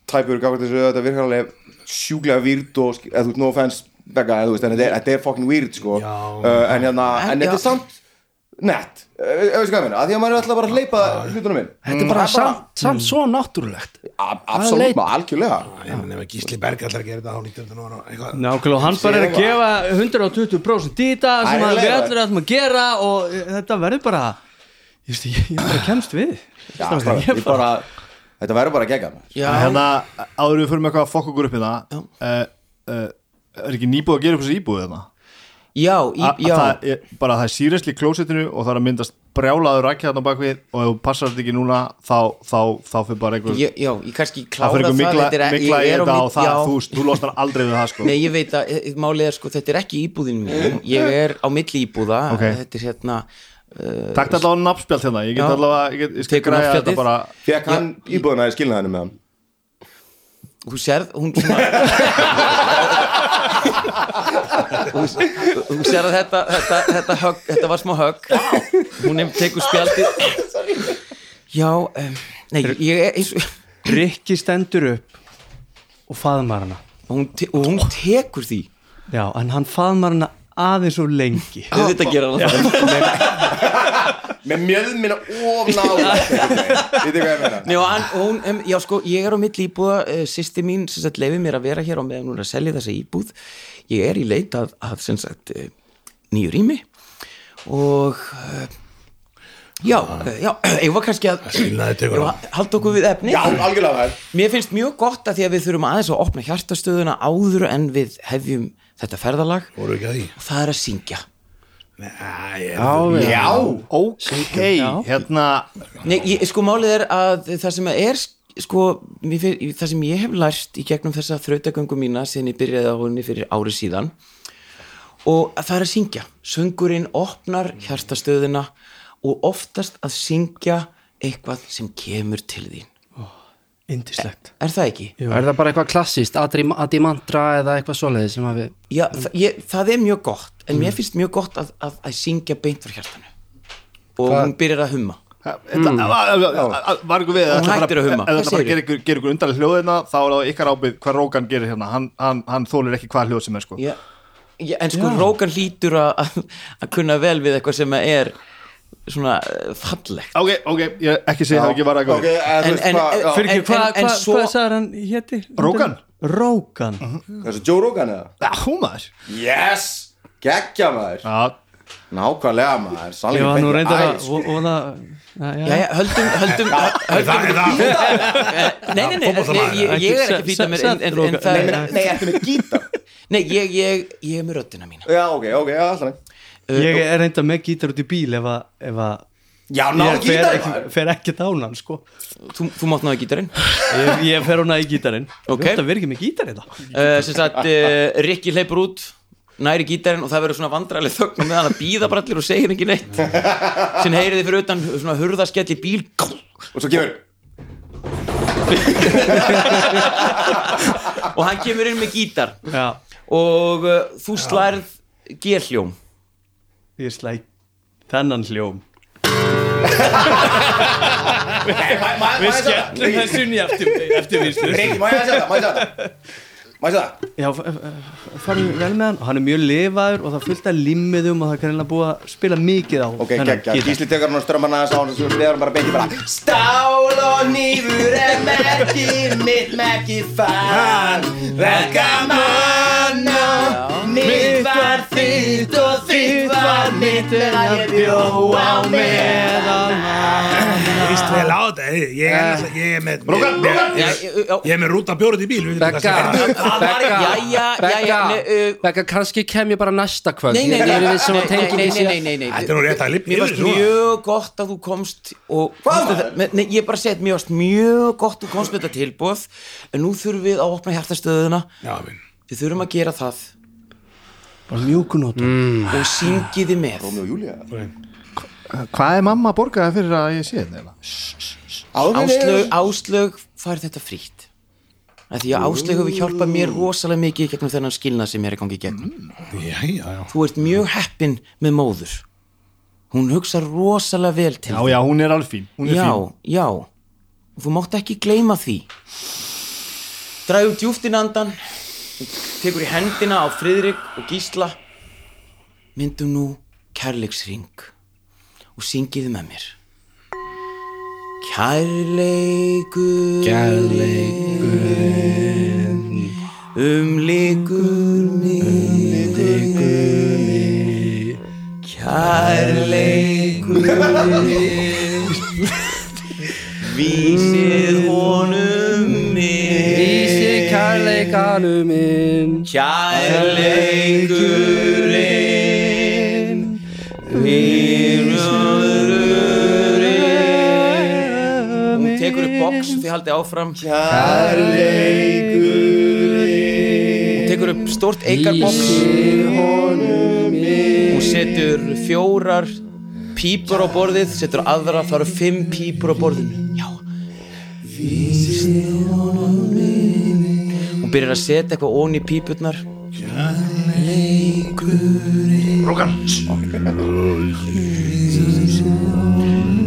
tæpur gafur þessu þetta virkar alveg sjúklega výrt og eða þú veist, no offense Begga, eða þú veist, en þetta er, þetta er fucking weird sko. Já. uh, en hérna, en En- þetta er samt nett, uh, veist hvað ég meina? Að því að maður er alltaf bara að hleypa hlutunum inn. Þetta er bara samt, samt svo náttúrulegt. Ab- absolutt, maður, algjörlega. Ég meina, ef Gísli Berg allar að gera þetta að vera eitthvað Nákvæmlega, og hann bara er að gefa 120% í þetta sem að við allir ætlum að gera og eh, þetta verður bara ég, ég bara kemst við. Ég bara, þetta verður bara að gegja maður. Já, Hérna, áður við fyrir með eitthvað að fokk okkur upp hérna uh, uh, Er ekki nýbúið að gera upp þessu íbúið hérna? já, í, A- að já það er, bara það er síresli í klósettinu og það er að myndast brjálaður rækja þarna á bakvið og ef þú passar þetta ekki núna þá, þá, þá fyrir bara einhver ég, já, ég kannski það klára fyrir það, einhver mikla, þetta er- mikla í ég á þetta mitt- og það, já. þú, þú losnar aldrei við það sko Nei, ég veit að eh, málið er sko, þetta er ekki íbúðin mín ég er á milli íbúða Ok. þetta er hérna uh, Takk allavega nafnspjald hérna, ég get Já. allavega ég, get, ég skal nafnspjaldið. þetta bara Fekk hann íbúðina í skilnaðinu með hann þú sérð hún svona þú, þú sérð að þetta þetta, þetta, högg, þetta var smá högg. Hún er tekur spjaldið. Já um, nei, ég er eins og Rikki stendur upp og faðmar hana. Og hún, te og hún tekur því. Já, en hann faðmar hana aðeins og lengi. Þetta gera hann það með mjöðmina of nála Vitið hvað ég meina? Nei, og hann, og hún, um, já sko, ég er á milli íbúða uh, sýsti mín, sem sagt, leiði mér að vera hér á meðan hún er að selja þessa íbúð. Ég er í leit að, að sem sagt uh, nýju rými. Og uh, já, uh, já, ég var kannski að á. halda okkur við efni Já, algjörlega mér finnst mjög gott að því að við þurfum aðeins að opna hjartastöðuna áður en við hefjum þetta ferðalag. Og það er að syngja. Nei, ég Já, Ok, hérna. Nei, ég, sko málið er að það sem er sko, fyrir, það sem ég hef lært í gegnum þessa þrautagöngu mína síðan ég byrjaði á henni fyrir ári síðan og það er að syngja. Söngurinn opnar hjartastöðuna og oftast að syngja eitthvað sem kemur til þín Indislegt er það ekki? er það bara eitthvað klassíst, Adimantra eða eitthvað svoleiði sem að við Já, það, ég, það er mjög gott en mér finnst mjög gott að, að, að syngja beint frá hjartanu. Og hún byrjar að humma. Þetta, mm. var ykkur við Hún hættir að humma. ef þetta bara gerir ykkur, gerir ykkur undarlega hljóðina þá er það ykkar ábyrð hvað Rógan gerir hérna. Hann, hann, hann þólir ekki hvað hljóð sem er sko. Já, já, en sko Rókan hlýtur að kunna vel við eitthvað sem er svona eh, fallegt. Ok, ok, ég ekki segja það ekki var að góða en, en, en, en hvað svo... hva sagðar hann hétti? Rógan? Rógan. Uh -huh. Jó Rógan eða? Ah, já, hún maður? Yes, geggja maður. Ja. nákvæmlega maður. Ég var nú reynda að höldum höldum nei, nei, nei ég er ekki fýtað mér nei, ég er með röttina mína. Já, ok, ok, alltaf Ég er reynda með gítar út í bíl ef að, ef að Já, náðu ég fer fer ekki dánan sko. Þú, þú mátt náðu gítarinn. Ég, ég fer hún að í gítarinn. Ok. Þetta verður ekki með gítar þetta uh, Sem sagt, uh, Rikki hleypur út næri gítarinn og það verður svona vandræðileg þögn og meðan að býða bara allir og segir ekki neitt. Sem heyriði fyrir utan svona hurðaskell í bíl. Og svo kemur og hann kemur inn með gítar. Já, og uh, þú slærð G-hljóm ég slæ þennan hljóm. Við Skellum þessu í eftir, eftirvíslu Reyngi, má ég að segja það, má ég að segja það Ég það? Já, farum vel með hann og hann er mjög lifaður og það er af limmiðum og það er greinlega búið að spila mikið á Ok, geggja, gítar. Gísli tekur hann og strömmar næðast á hann og sleður hann bara beint í bara Stál og nýfur er merki mitt merki fann Verkamanna Mitt var þitt og þitt var mitt en ég bjó á meðan ég náttúrulega- ég er með. Ég er með rúta bjórið í bíl Begga, er. Uh, kannski kem ég bara næsta kvöld. Nei, nei, nei, Ég nei, við sem að nei, tengingin nei, sé- nei, nei, nei, Þetta er nú rétt að lifna Mér varst mjög gott að þú komst og Hvað? Nei, ég bara að mér varst mjög gott að þú komst með þetta tilbúð en nú þurfum við að opna hjartastöðuna. Já, minn Við þurfum að gera það. Bara mjúkunóta og syngiði með. Rómi og Júlía Hvað er mamma að borga fyrir að ég sé þetta? Áslög, Áslög fær þetta frítt. Að Því að Áslög hefur hjálpað mér rosalega mikið gegnum þennan skilnað sem ég er í gangi gegnum Já, já, já. Þú ert mjög heppin með móður. Hún hugsa rosalega vel til Já, já, hún er alveg fín. Hún er já, fín. já. Þú mátt ekki gleyma því. Dragum djúft inn andan tekur í hendina á Friðrik og Gísla. Myndum nú kærleiksring og syngiði með mér. Kærleikur Kærleikur umlikur mig Kærleikur Vísið honum mig Vísi kærleikanu minn. Kærleikurinn Hún box Þið haldið áfram. Hún tekur upp stórt eikarbox. Hún setur fjórar pípur á borðið Setur aðra, það eru fimm pípur á borðinu. Já. Hún byrjar að setja eitthvað ón í pípurnar.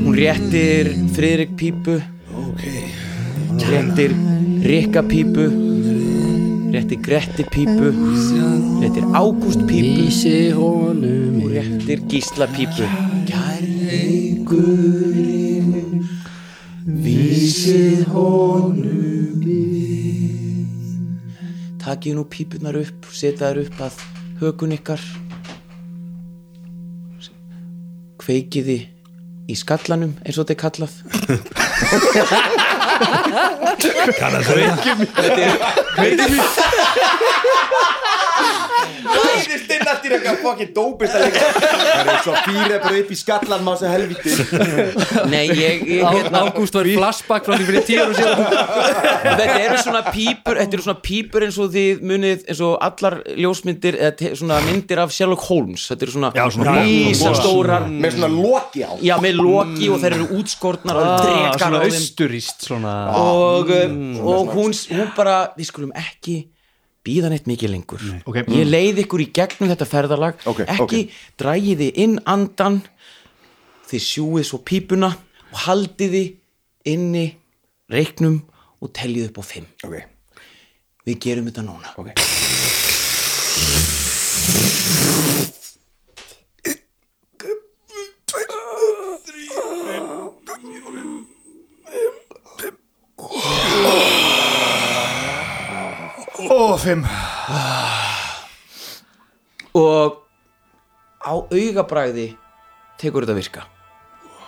Hún réttir Friðrik pípu Réttir Rikka pípu Réttir Gretti pípu Réttir Ágúst pípu Vísi honum og réttir Gísla pípu. Kærleikurinn Vísið honum Takið nú pípunar upp Setja þær upp að hökun ykkar. Kveikiði í skallanum eins og þetta er kallað Kannast þú þetta? Hæðist inn eftir eitthvað fokkin dópist að leika Það er svo fýrið bara upp í skallan má þessu helviti Nei, ég, ég hérna, Ágúst var flashback frá því fyrir tíu árum síðan. Þetta eru svona pípur þetta eru svona pípur eins og þið munið eins og allar ljósmyndir eða svona myndir af Sherlock Holmes. Þetta eru svona, Já, svona rísastórar Með svona loki á. Já, með loki og þeir eru útskortnar og Ah, Svona austuríst svona. Og, mm, og hún, hún bara við skulum ekki býða neitt mikið lengur. Ok. ég leið ykkur í gegnum þetta ferðalag. Ok, ekki ok. drægiði inn andan þið sjúið svo pípuna og haldiði inni reiknum og teljið upp á fimm. Við gerum þetta núna Ó, fimm. Og á augabræði tekur þetta að virka.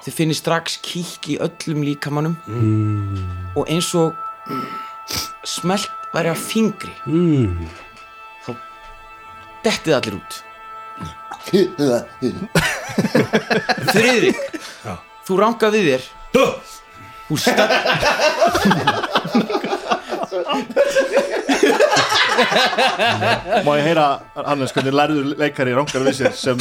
Þið finnir strax kík í öllum líkamannum mm. og eins og smelt væri af fingri. Mm. þá dettið allir út. Friðrik þú rankað við þér. Þú stað Má ég heyra, Hannes, hvernig lærður leikari rangar við sér sem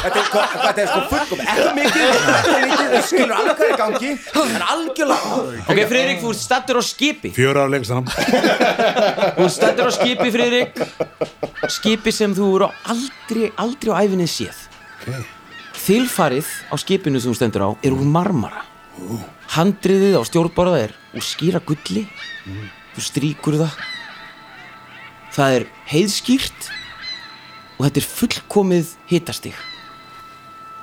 Þetta er, er sko fullkom Ekki mikið, skilur í gangi. En algjörlega ok Friðrik þú ert stattur á skipi. Fjöra ára lengst Þú stendur á skipi, Friðrik. Skipi sem þú eru aldrei, aldrei á æfinni séð. Okay. Þilfarið á skipinu sem þú stendur á er úr marmara. Handriðið á stjórnborða er úr skýra gulli. Þú þú stríkur það. Það er heiðskýrt og þetta er fullkomið hitastig.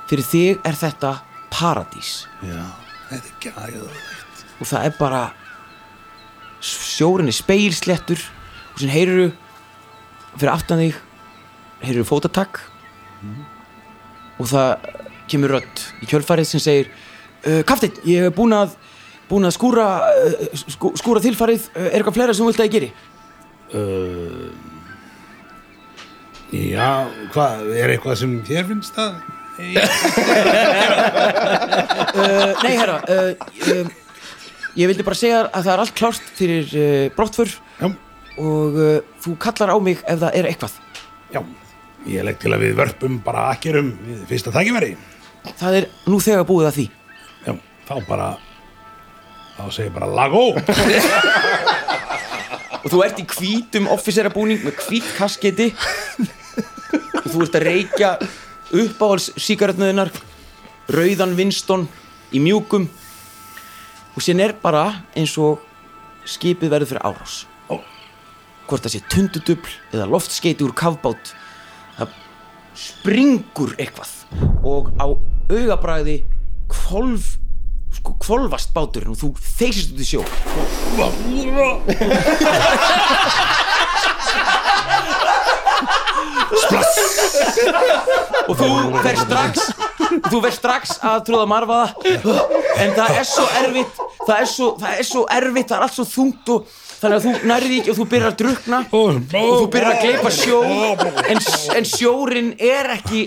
Fyrir þig er þetta paradís. Já, þetta er gæðveikt. Og það er bara sjórin er speilslettur og sem heyruru fyrir aftan þig heyruru fótatak. Og það kemur rödd í kjölfarið sem segir Kaftin, ég hef búin að búin að skúra uh, skú, skúra tilfarið, uh, er eitthvað fleira sem þú vilt að ég geri? uh, Já, hvað, er eitthvað sem þér finnst það? Uh, nei, herra uh, ég vildi bara segja að það er allt klárt fyrir brottfur Já, og þú kallar á mig ef það er eitthvað. Já, ég legg til að við vörpum bara akkerum við fyrsta tækifæri það er nú þegar búið að því. Já, þá bara þá segir bara lagó! Og þú ert í hvítum offisera búning með hvít kasketi. Og þú ert að reykja uppáhals síkaretnuðinar rauðan vinston í mjúkum. Og síðan er bara eins og skipið verður fyrir árás. Ó. hvort það sé tundudubl eða loftskeiti úr kafbát það springur eitthvað. Og á augabræði kvolf sko kvolfast báturinn og þú þeysist út í sjó. Og þú fer strax þú fer strax að tróða marfaða en það er svo erfitt það er svo, það er svo erfitt, það er allt svo þungt og þannig að þú nærði ekki og þú byrjar að drukna og þú byrjar að gleipa sjó en, en sjórin er ekki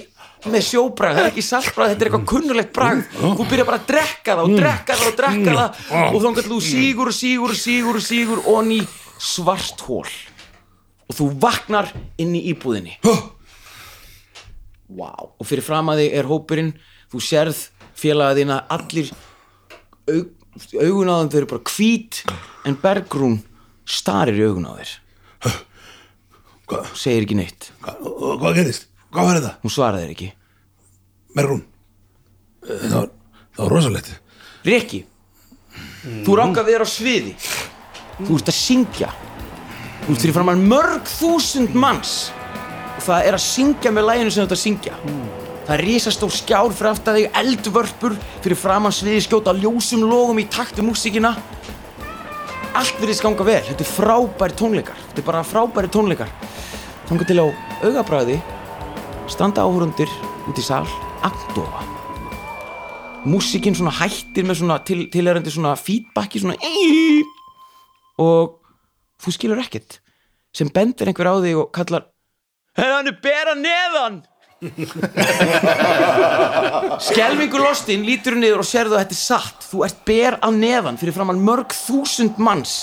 með sjóbragð, það er ekki saltbragð þetta er eitthvað kunnulegt bragð. Þú byrjar bara að drekka það og drekka það og drekka það og þá getur þú sígur og sígur og sígur og sígur onni svart hól og þú vaknar inn í íbúðinni. Wow. og fyrir fram að þig er hópurinn. Þú sérð félagaðina allir aug, augun á þeim þau eru bara hvít en Bergrún starir í augun á þér. Hvað, segir ekki neitt, hvað, hvað gerist? Hvað var þetta? hún svaraði þér ekki. Merrún Það var, það var rosalegt. Rikki, þú ráka við þér á sviði. Þú ert að syngja. Þú ert fyrir framann mörg þúsund manns. Og það er að syngja með læginu sem þú ert að syngja. Það er risastór skjár fyrir aftan þig eldvörpur fyrir framann sviði skjóta ljósum logum í taktu músíkina. Allt virðist ganga vel. Þetta er frábæri tónleikar. Þetta er bara frábæri tónleikar. Þanga til á augabræði standa áhörundir út í sal agndofa. Músíkin svona hættir með svona til, tilherandi svona feedbacki svona og þú skilur ekkert sem bendir einhver á þig og kallar en hann er bera neðan. Skelfingur lostinn lítur hún niður og sérðu að þetta er satt. Þú ert ber að neðan fyrir framann mörg þúsund manns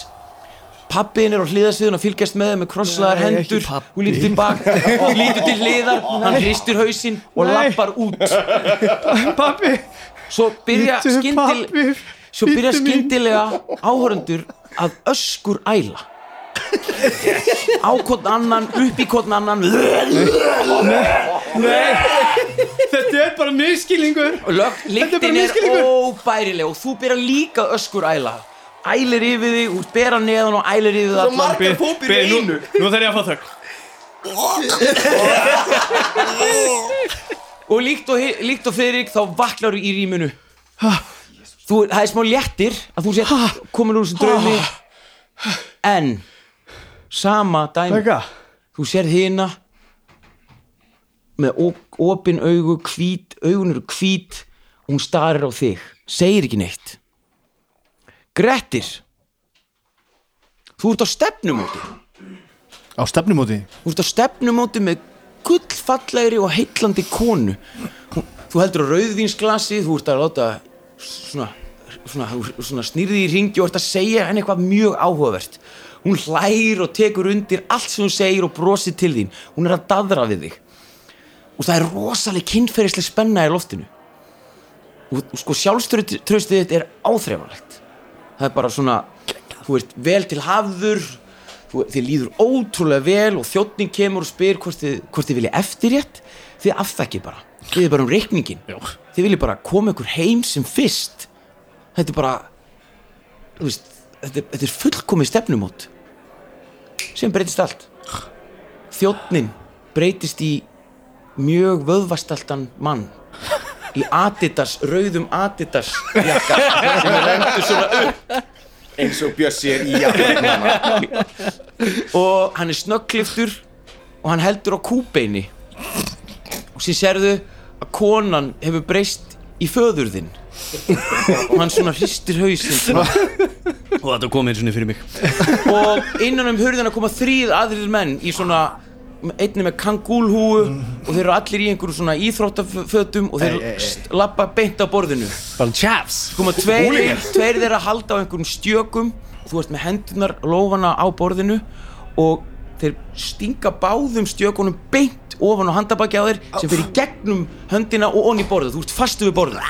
Pappiðin er á hliðasviðun að fylgjast með með krosslaðar hendur hún lítur tilbaka og lítur til hliðar. Hann hristir hausinn og lappar út. Pappi svo byrja pabbi, svo byrja skyndilega áhörundur að öskur æla. Á hvern annan upp í hvern annan. Þetta er bara bara lyktin er misskilningur. óbærileg og þú byrja líka öskur æla ælir yfir þig, þú bera neðan og ælir yfir þig allan. margar fópir í nú, einu. nú þarf ég að fá þögn. Og líkt og, hi- líkt og Friðrik þá vaklar í rýmunu þú, það er smá léttir að þú sér komin úr þessu draumi. En sama dæmi. Vega þú sér hina með op- opin augu hvít, augun eru hvít og hún starir á þig segir ekki neitt Grettir þú ert á stefnumóti. Á stefnumóti? Þú ert á stefnumóti með gullfallegri og heitlandi konu. Þú heldur á rauðvínsglasi þú ert að láta svona, svona, svona snýrði í ringi og ert að segja henni eitthvað mjög áhugavert. Hún hlær og tekur undir allt sem hún segir og brosir til þín. Hún er að daðra við þig. Og það er rosaleg kynferðisleg spenna í loftinu. Og, og sko sjálfströstið þitt er áþreifanlegt það er bara svona þú ert vel til hafður þú, þið líður ótrúlega vel og þjóttning kemur og spyr hvort þið, hvort þið vilja eftirrétt. Þið afþakkið bara, þið er bara um reikningin Já. þið viljið bara koma ykkur heim sem fyrst. Þetta er bara veist, þetta er, þetta er fullkomið stefnumót sem breytist allt. Þjóttnin breytist í mjög vöðvastaltan mann í Adidas, rauðum Adidas jakka sem er rendur svona upp. Eins og Bjössi er í jafnvæg og hann er snöggliftur og hann heldur á kúbeini. Og sér sérðu að konan hefur breyst í föðurðinn og hann svona hristir hausinn. Og þetta kom eins og fyrir mig. Og innan um hurðina koma þrýð aðrir menn í svona einni með kangúlhúu og þeir eru allir í einhverjum svona íþróttafötum og þeir st- labba beint á borðinu. Bara chaps. Koma tveir, tveir þeirra að halda á einhverjum stjökum þú ert með hendunar lófana á borðinu og þeir stinga báðum stjökunum beint ofan á handabaki á þeir sem fyrir gegnum höndina og onni borðið. Þú ert fastur við borðið.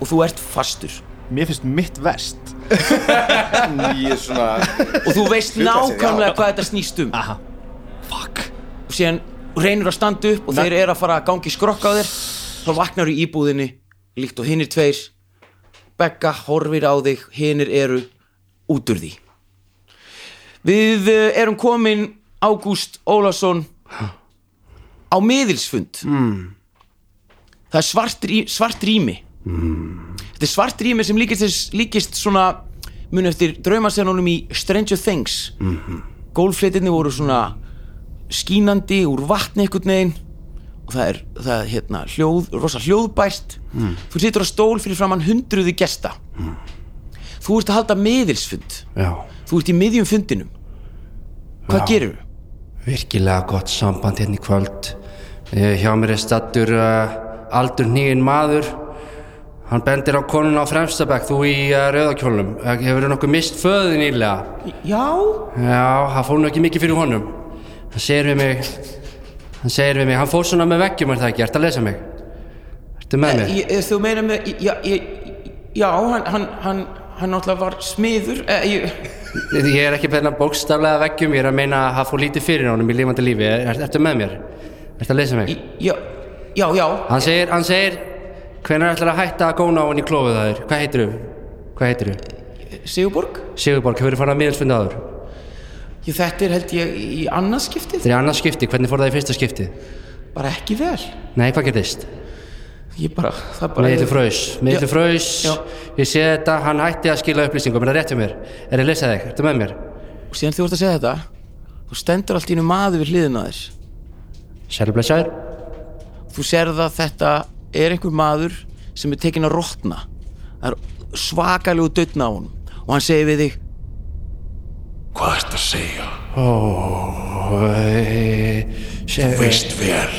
Og þú ert fastur Mér finnst mitt verst. Ég er svona og þú veist Hluta sér, nákvæmlega hvað þetta snýst um. Aha. Fuck. Og síðan reynir að standa upp og þeir eru að fara að gangi skrokka á þér. Þá vaknar í íbúðinni líkt og hinnir tveir. Begga horfir á þig hinnir eru út úr því. Við eh, erum komin Ágúst Ólafsson á miðilsfund. Mm. það er svart, rí, svart rými þetta er svart rými sem líkist, líkist svona mun eftir draumasenunum í Stranger Things. Mm -hmm. gólflitinni voru svona skínandi úr vatni einhvern veginn og það er, það er hérna, hljóð, rosa hljóðbært. Þú situr á stól fyrir framann hundruði gesta. Þú ert að halda miðilsfund. Já, þú ert í miðjum fundinum. Hvað Já. gerir þú? virkilega gott samband hérna í kvöld. Hjá mér er stattur uh, aldur nýjinn maður hann bendir á konuna á fremstabæk þú í uh, rauðakjólnum uh, hefur nokkuð mist föðu nýlega já, Já, það fór nú ekki mikið fyrir honum Hann segir við mig Hann segir við mig, hann fór svona með veggjum er það ekki, ertu að lesa mig? Ertu með mér? ég, ég, þú meina með já, ég, já hann, hann, hann, hann náttúrulega var smiður eh, ég, Ég er ekki beina bókstaflega veggjum, ég er að meina að það fór lítið fyrir honum í lífandi lífi er, Ertu með mér? Ertu að lesa mig? já, já, já Hann segir, hann segir Hvenær ætlar að hætta að góna á hann í klófið það er? Hvað heitir þú? Sigurborg, Sigurborg, hefur þið farið að miðelsfunda áður? ég, þetta er held ég í annað skiptið Þetta er annað skipti, hvernig fór það í fyrsta skipti? bara ekki vel Nei, hvað getist? ég bara, það bara Miðlu fröys, miðlu Já. fröys. Ég sé þetta, hann hætti að skila upplýsingum Er það rétt hjá mér? Er það lesað þig? Ertu með mér? og síðan þú ert að segja þetta þú stendur allt í einu maður við hliðina á þér Sælu blessaður þú serð að þetta er einhver maður sem er tekinn að rotna það er svakalegu dötna á honum og hann segir við þig Hvað ert að segja? Þú Veist vel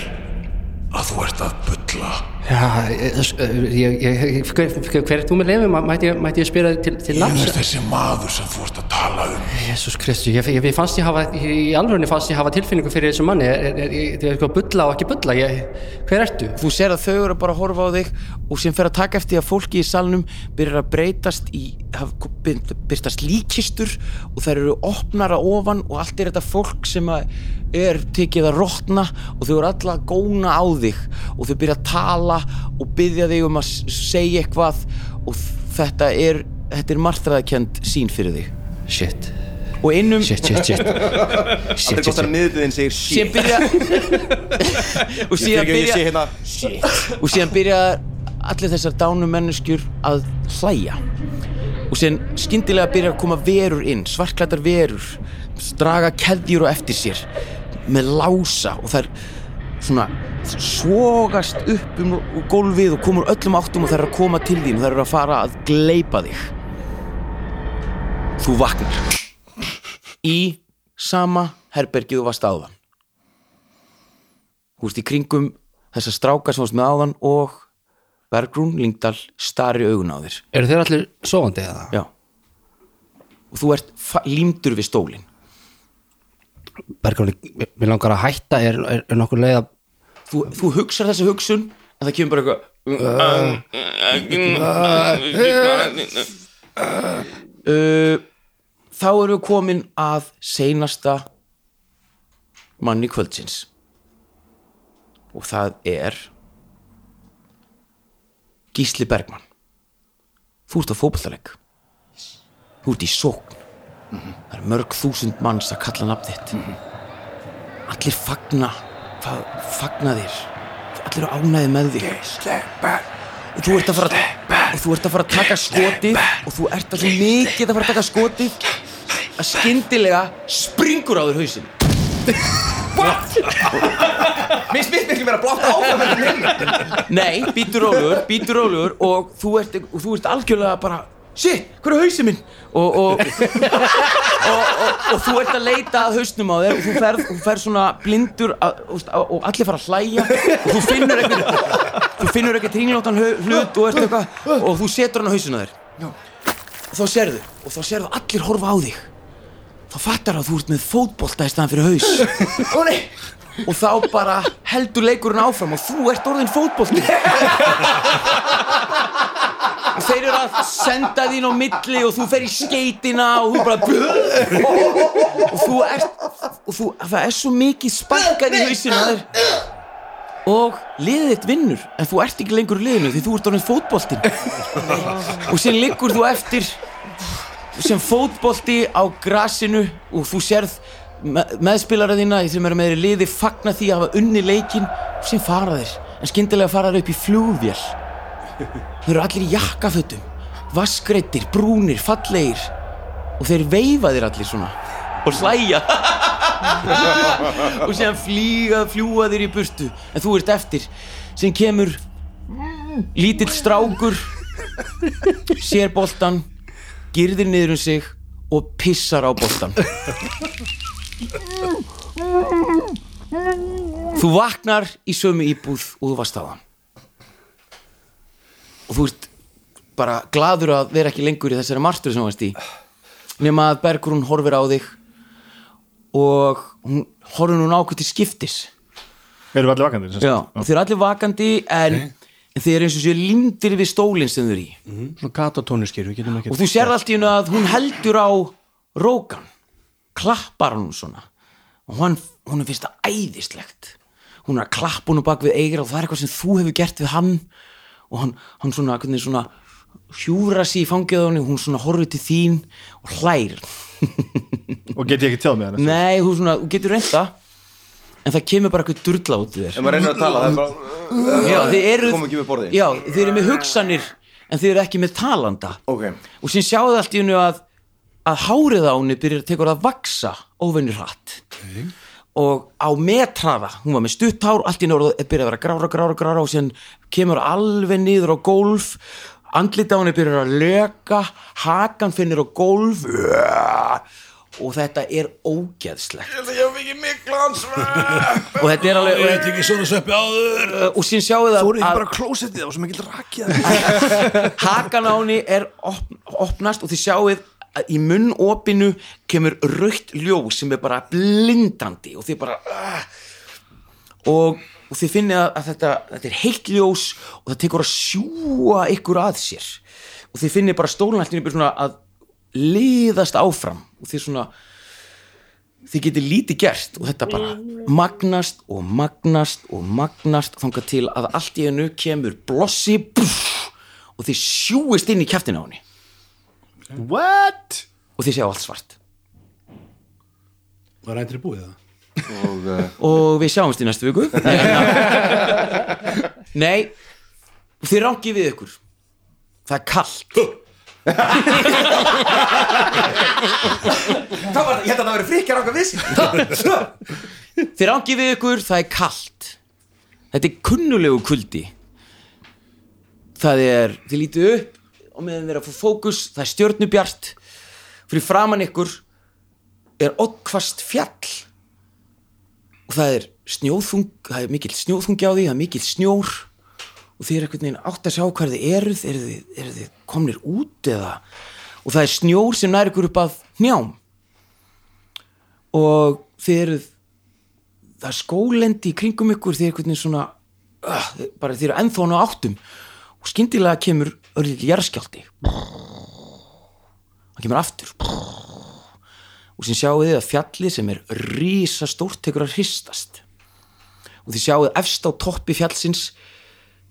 að þú ert að bulla. Já, ég, ég, ég, hver, er þú með lefum? Mætti, ég- mætti ég spila til, til Ég nafns? er þessi maður sem þú ert að tala um. Jésús Kristu, ég, ég, ég fannst ég hafa í alvörunni fannst ég hafa tilfinningu fyrir þessu manni er, er, eitthvað bulla og ekki bulla ég, hver ertu? þú ser að þau eru bara að horfa á þig og sem fer að taka eftir að fólki í salnum byrjar að breytast í hafa- byr- byrtast líkistur og þær eru opnar að ofan og allt er þetta fólk sem að er tekið að rotna og þau eru alla að góna á þig og þau byrja að tala og byggja þig um að segja eitthvað og þetta er þetta er martraðakend sín fyrir þig. Shit, og innum shit, shit, shit. Það er gott að shit miðbyrðin segir síðan shit. byrja og síðan byrja hérna. Shit. Og síðan byrja allir þessar dánu menneskjur að hlæja. Og síðan skyndilega byrja að koma verur inn svartklættar verur draga keðjur og eftir sér með lása og þær svona svogast upp um gólfið og komur öllum áttum og þær eru að koma til þín og þær eru að fara að gleipa þig. Þú vaknar. Í sama herbergið þú varst áðan. Þú veist í kringum þessa stráka sem varst með áðan og Bergrún Lingdal stari augun á þér. Eru þeir allir sofandi eða? Já. Og þú ert límdur við stólinn Bergráli, mér langar að hætta er, er, er nokkur leið að þú, þú hugsar þessa hugsun en það kemur bara eitthvað uh, þá erum við komin að seinasta manni kvöldsins og það er Gísli Bergmann þú ert á fótballtaleg þú ert í sókn það er mörg þúsund manns að kalla nafn þitt. Allir fagna hvað fagna þér? Allir eru ánæði með þig. Og þú ert að fara og þú ert að fara að taka skotið og þú ert að svo mikið að fara að taka skotið að skyndilega springur á þér hausinn. Mér smitt miklu meira blátt áfram en hinn Nei, býtur rólegur, býtur rólegur og þú ert, og þú ert algjörlega bara Shit, hver er hausinn minn? Og, og, og, og, og þú ert að leita að hausnum á þér og þú ferð, þú ferð svona blindur að, og, og allir fara að hlæja og þú finnur ekkert þú finnur ekkert hringlóttan hlut og, ert eitthvað, og þú setur hann á hausinn á þér. Og þá sérðu og þá sérðu allir horfa á þig. Þá fattar að þú ert með fótbolta í staðan fyrir haus. Ó nei. Og þá bara heldur leikurinn áfram og þú ert orðin fótbolti. og þeir eru að senda þín á milli og þú fer í skeitina og þú bara og þú ert og þú, það er svo mikið sparkað í hausinu þér. Og liðið þitt vinnur en þú ert ekki lengur liðinu því þú ert orðin fótboltin og síðan liggur þú eftir sem fótbolti á grasinu og þú sérð með, meðspilara þína sem eru með þeirri liði fagna því að hafa unni leikin og sem fara þeir en skyndilega fara þeir upp í flugvél þeir eru allir í jakkafötum vaskreittir, brúnir, fallegir. Og þeir veifa þeir allir svona. Og hlæja. Og síðan flýga, fljúa þeir í burtu. En þú ert eftir. Sem kemur lítill strákur sér boltan girðir niður um sig og pissar á boltan Þú vaknar í sömu íbúð og þú varst hann og þú ert bara gladur að vera ekki lengur í þessari martur sem þú varst í. Nema að Bergrún horfir á þig og hún horfir nú nákvæmt til skiptis. Erum við allir vakandi? Já, þeir eru allir vakandi en, en þeir eru eins og séu lindir við stólinn sem þau eru í. Svona gatatónuskir, við getum ekki og þú sérð allt í hennu að hún heldur á rókan klappar hann svona. Og hann, hún finnst það æðislegt. Hún er að klappa hún bak við eigra og það er eitthvað sem þú hefur gert við hann og hann, hann svona, hvernig svona hjúra sér í fangið á henni og hún svona horfir til þín og hlær. Og get ég ekki tjáð með hann? nei, þú svona, þú getur reynda en það kemur bara eitthvað durla út í þér. Ef maður reynir að tala, það er bara já, þið eru Kom ekki við borðið. Já, þið eru með hugsanir en þið eru ekki með talanda. Ok. Og síðan sjáðu allt í hennu að að hárið á henni byrjar tekur að vaksa óveinir hratt og á metraða, hún var með stutt hár allt í hennu byrjar að vera grára, grára, grára og síðan kemur alveg niður á gólf. Andlita á henni byrjar að löka hakan finnir á gólf. Og þetta er ógeðslegt. Ég fikk miklans og þetta er alveg Ég veit ekki svona sveppi áður. Og síðan sjáu það Fóru ekki að bara á það var svo mikil rakið hakan á henni er op, opnast og þið sjáuð í munnopinu kemur raukt ljós sem er bara blindandi og þið bara uh, og, og þið finnið að, þetta, þetta er heitt ljós og það tekur að sjúa ykkur að sér. Og þið finnið bara stólnættinu byrja svona að liðast áfram og þið svona þið getið lítið gert og þetta bara magnast og magnast og magnast þangað til að allt í hennu kemur blossi pff, og þið sjúist inn í kjæftina á henni What? og þið sjá allt svart. Var æntri búið það? Og uh, og við sjáumst í næstu viku. Nei. Þið ránkið við ykkur. Það er kallt Hvað var það? Ég held að það verið frikjar ákvað vissi þið ránkið við ykkur það er kallt þetta er kunnulegu kuldi. Það er þið lítið upp og meðan þið er að fá fókus það er stjörnubjart. Fyrir framann ykkur er oddkvast fjall. Og það er snjóðung það er mikill snjóðungi á því, það er mikill snjór. Og þið er einhvern veginn átt að sjá hvað þið eruð eru þið, eru þið komnir út eða? Og það er snjór sem nær ykkur upp að hnjám. Og þið eruð það er skólendi í kringum ykkur þið er einhvern veginn svona uh, bara þið eru á áttum og skyndilega kemur örlítil jarðskjálti það kemur aftur. Og sem sjáu þið að fjallið sem er rísa stórt tekur að hristast. Og þið sjáu efst á toppi fjallsins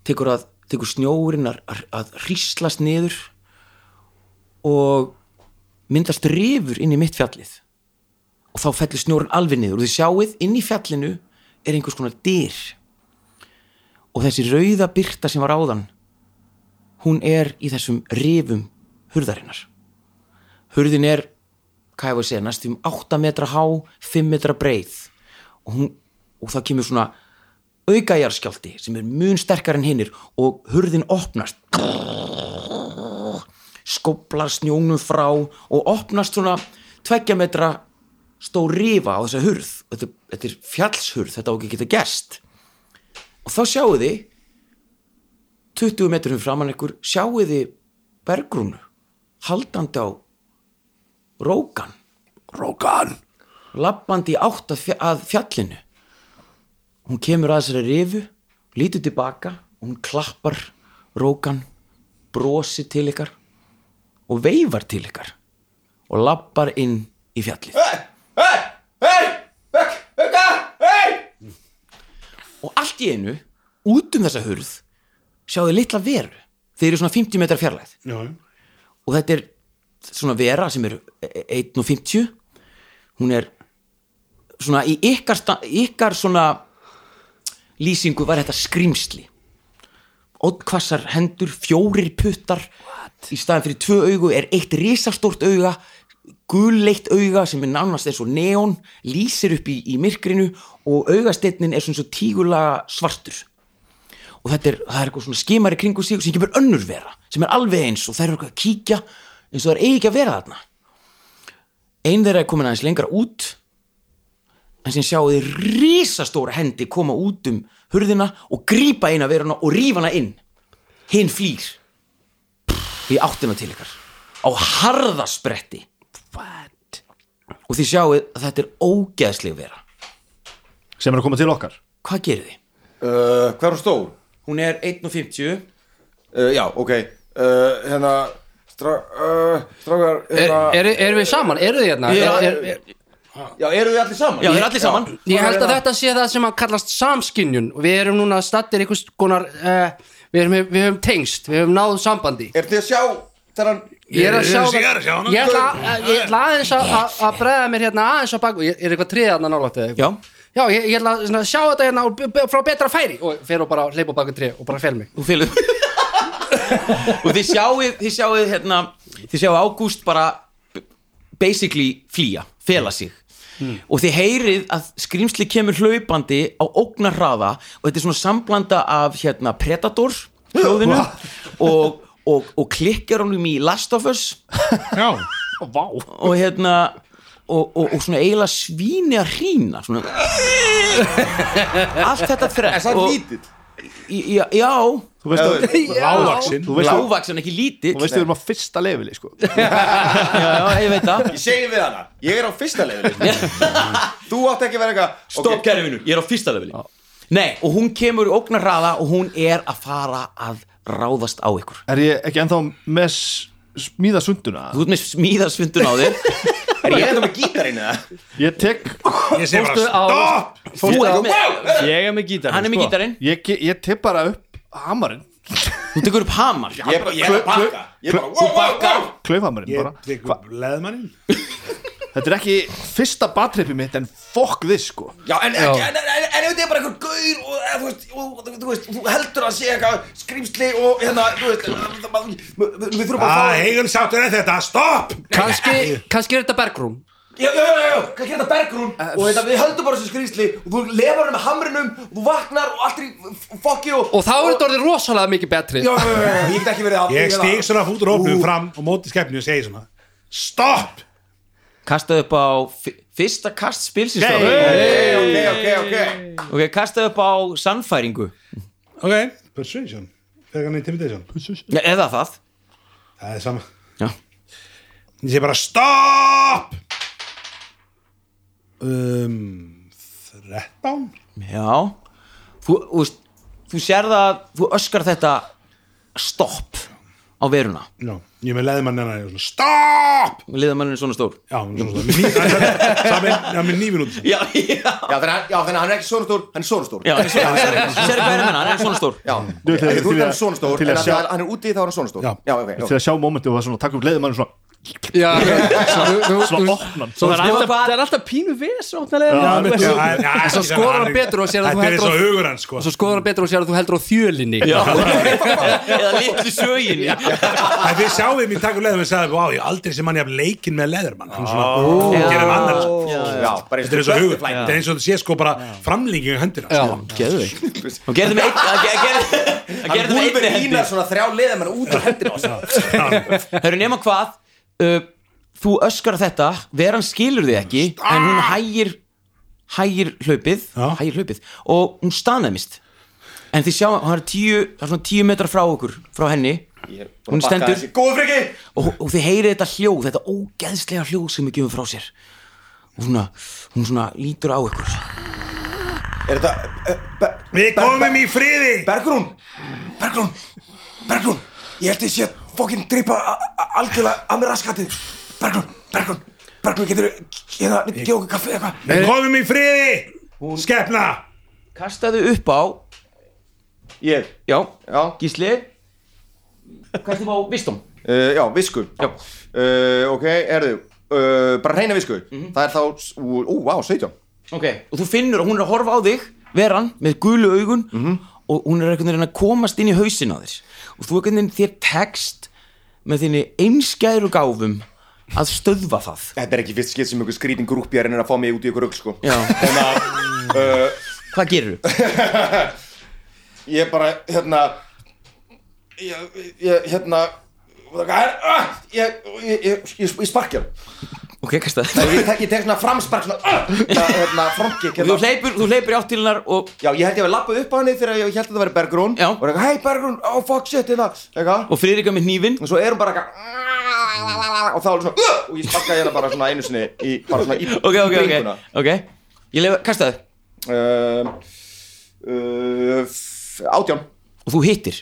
tekur, að, tekur snjórin að, að, að hríslast niður og myndast rifur inn í mitt fjallið. Og þá fellur snjórun alveg niður. Og þið sjáið inn í fjallinu er einhvers konar dyr. Og þessi rauða byrta sem var áðan hún er í þessum rifum hurðarinnar. Hurðin er hvað ég var að segja, næstum 8 metra há 5 metra breið. Og, hún, og það kemur svona aukajarskjálti sem er mun sterkar en hinnir og hurðin opnast. Skoplar snjónum frá og opnast svona tveggja metra stór rifa á þessa hurð. Þetta, þetta er fjallshurð, þetta á ekki geta gerst. Og þá sjáu þið 20 metrum framan ykkur sjáu þið bergrúnu haldandi á rókan. Rókan? Lappandi átt að, fja- að fjallinu. Hún kemur að þessari rifu lítur tilbaka hún klappar rókan brosi til ykkar og veifar til ykkar og lappar inn í fjallið. Og allt í einu út um þessa hurð sjáðu litla veru þeir eru svona 50 metrar fjarlæð Já, og þetta er svona vera sem er 1.50 hún er svona í ykkar, ykkar svona lýsingu var þetta skrýmsli ótkvassar hendur fjórir puttar í staðin fyrir tvö augu er eitt risastórt auga gulleitt auga sem er nánast eins og neon lýsir upp í, í myrkrinu og augasteinnin er svona svo tígulega svartur og þetta er, það er eitthvað svona skimari kringu sig sem kemur önnur vera, sem er alveg eins og þær eru eitthvað að kíkja eins og það er eigi ekki að vera þarna ein þeirra er komin aðeins lengra út en sem sjáu þið risastóra hendi koma út um hurðina og grípa eina veruna og rífa hana inn hinn flýr í áttina til ykkar á harðaspretti What? og þið sjáu að þetta er ógeðsleg vera sem er að koma til okkar hvað gerir þið? uh, Hvað er hún stór? Hún er 1.50 Uh, já, ok. Uh, Hérna strá, uh, Strákar Er, hérna, er, er við saman? Eru þið hérna? Já, Er, er, er, Já, eru þið allir saman? já, þeir eru allir saman. Ég held að þetta sé það sem að kallast samskynjun. Og við erum núna stattir einhvers konar uh, við, erum, við höfum tengst, við höfum náð sambandi. Er þið að sjá þennan ég er að sjá Ég er að sjá hana. ég ætla, aðeins að, að, að bregða mér hérna aðeins á bak ég, er eitthvað triðið að nálægt eða eitthvað? Já, Já, ég, ég ætla að svona, sjá þetta hérna og b- b- frá betra færi. Og fer og bara hleypa baka tré og bara fel mig þú fylgur og þið sjáuð þið sjáuð hérna þið sjáuð Ágúst bara basically flýja, fela sig. Og þið heyrið að skrýmsli kemur hlaupandi á ógnarhraða og þetta er svona samblanda af hérna Predator hljóðinu og, og, og klikkar honum í Last of Us. Já, og hérna og, og, og svona eiginlega svíni að hrína svona. Allt þetta Er þrett það og, lítið? já, já þú veist að lágvaksan ekki lítill. Þú veist við erum á fyrsta leveli sko. já, já, ég veit það. Ég segi við hana, ég er á fyrsta leiðinu Þú átt ekki að vera eitthvað stopp kæri vinur, ég er á fyrsta leveli. Nei, og hún kemur í ógnarraða og hún er að fara að ráðast á ykkur. Er ég ekki ennþá með s- smíða sunduna þú ert með smíðasvundun á þér Er ég enda með gítarinn eða? ég tek ég sé bara Fórstu á- stopp! þú ert með, Ég er með gítar hann er með gítarinn. Ég, ge- ég tek bara upp hamarinn. Þú tekur upp hamar? Ég er bara, ég er að bakka Ég er bara, wow, wow, wow! Klaufhamarinn ég bara. tek Hva? upp leðmannin þetta er ekki fyrsta batripi mitt en fokk þið sko. Já, en, en, en, en, en ef þetta er bara einhver gaur og, eða, þú, veist, og, þú, þú veist, þú heldur að sé eitthvað skrýmsli og hérna, þú veist við, við þurfum bara að að fá heigum sáttur en þetta, stopp! Kannski, kannski er þetta bergrúm. Já, já, já, já, hvað gerir þetta bergrún og þetta, við höldum bara þessu skrýmsli og þú lefur hann með hamrinum og þú vaknar og allt er fokki og og þá er þetta orðið rosalega mikið betri. Já, já, já, já, ég get ekki verið að ég stíg svona fútur hópnum fram og móti skeppni og segi svona stopp kastaðu upp á fyrsta kast spilsins Hey. hey. Ok, ok, ok. Ok, kastaðu upp á sannfæringu. Ok, persuasion. Hann intimidation. Ja, eða það. Það er sama. Já. ég segi bara stopp! Um 13 Já. Þú, þú, þú sér það þú öskar þetta stopp á veruna. Já, ég er með leðmann en það er svona stopp liðamanninn er svona stór já, með ný- saman, já, með nýfin út já, þannig að- hann er ekki svona stór, hann er svona stór sér hvað er að menna, hann er svona stór Já, Þú- að- hann svona stór En hann er úti þá er hann svona stór til að sjá mómenti og það svona takk upp leiðumann svona Já, þú- þú- Svona þú- opnan Svo það er alltaf, það er alltaf pínu mitt, svo- já, hann betur og sér að þú heldur sko. svo skoður hann betur og sér að þú heldur á þjölinni. Eða litlu sögin. En við sjáum við mér takkum leður og sagði, vá, ég aldrei sem hann ég haf leikin með leðurmann. Hann Þetta er eins og hugur, þetta er eins og þetta sé sko bara framlíking í höndina Hann gerðum húlfur einni ínar hendi svona þrjá liðamenn út á sig Hörru nema hvað uh, Þú öskar þetta Veran skilur þig ekki En hún hægir Hægir hlaupið. Hægir hlaupið Og hún staðnæmist. En þið sjá, hann er tíu er tíu metrar frá okkur Frá henni. Hún stendur og, og þið heyrið þetta hljóð Þetta ógeðslega hljóð sem við gefum frá sér. Og svona Hún svona lítur á ykkur. Er þetta uh, Við komum í friði! Bergrún! Bergrún! Bergrún! Ég held að ég sé að fokkin dreipa a- a- algjörlega að mér raskatið. Bergrún Bergrún Bergrún getur Hérna, gefa okkur kaffi eitthvað? Við komum í friði Skepna. Kastaðu upp á Ég? Já, Já. Gísli? Kastaðu upp á Vistum. Uh, Já, visku. Já. uh, Ok, erðu uh, Bara reyna visku. Það er þá Ú, ú, vá, 17 Ok, og þú finnur að hún er að horfa á þig Veran, með gulu augun Og hún er einhvern veginn að komast inn í hausin á þér. Og þú einhvern veginn þér tekst Með þinni einskæru gáfum Að stöðva það. Þetta er ekki fyrst skilt sem einhver skrítin grúpjar en er að fá mig út í ykkur rugl sko. Þannig að uh, hvað gerur Ég bara, hérna Ég, ég hérna er, ég, ég, ég, ég sparkja Ok, kastaðu Nei, ég tek, ég tek svona framspark svona, uh, það, hérna, frontkick Þú hérna. hleypur, þú hleypur í átt til hennar og Já, ég held ég að lappað upp á henni þegar ég held að það væri Bergrún. Já. Og eitthvað, hei Bergrún, oh fuck shit, hérna. Eitthvað. Og Friðrika með hnífin Og svo er hún bara eitthvað Og þá er hún svona, uh, og ég sparkaði hérna bara svona einu sinni í, Bara svona í, Ok, ok, ok. bringuna. Ok, ég lefa, kastaðu uh, uh, f- Átján. Og þú hittir.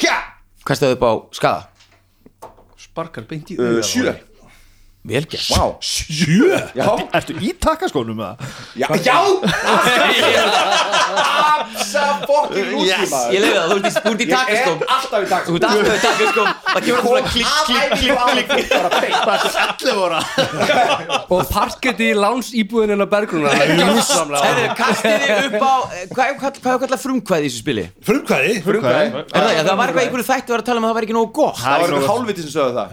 Hjá, Kastaðu upp á skada Sparkar beint í uh, augað á sjö. henni. Vel gert. Vá, Sjö? Já, Ertu í takkaskónum með það? já, já. Absa fokkin lúsi Yes, ég lefa það, þú ert í, þú í Ég er alltaf í Þú takkaskóm ert alltaf í takaskóm Það kemur svona klikk, klikk, klikk, klikk. Bara beint. 11 óra og parketti í lánsýbúðin en að bergruna Herðu, kastið þið upp á Hvað er hvað er kallað frumkvæði í þessu spili? Frumkvæði? Frumkvæði. Er það, já, það var eitthvað einhverju þætti var að tala um að það var ekki nógu gott. Það var einhver hálfviti sem sögðu það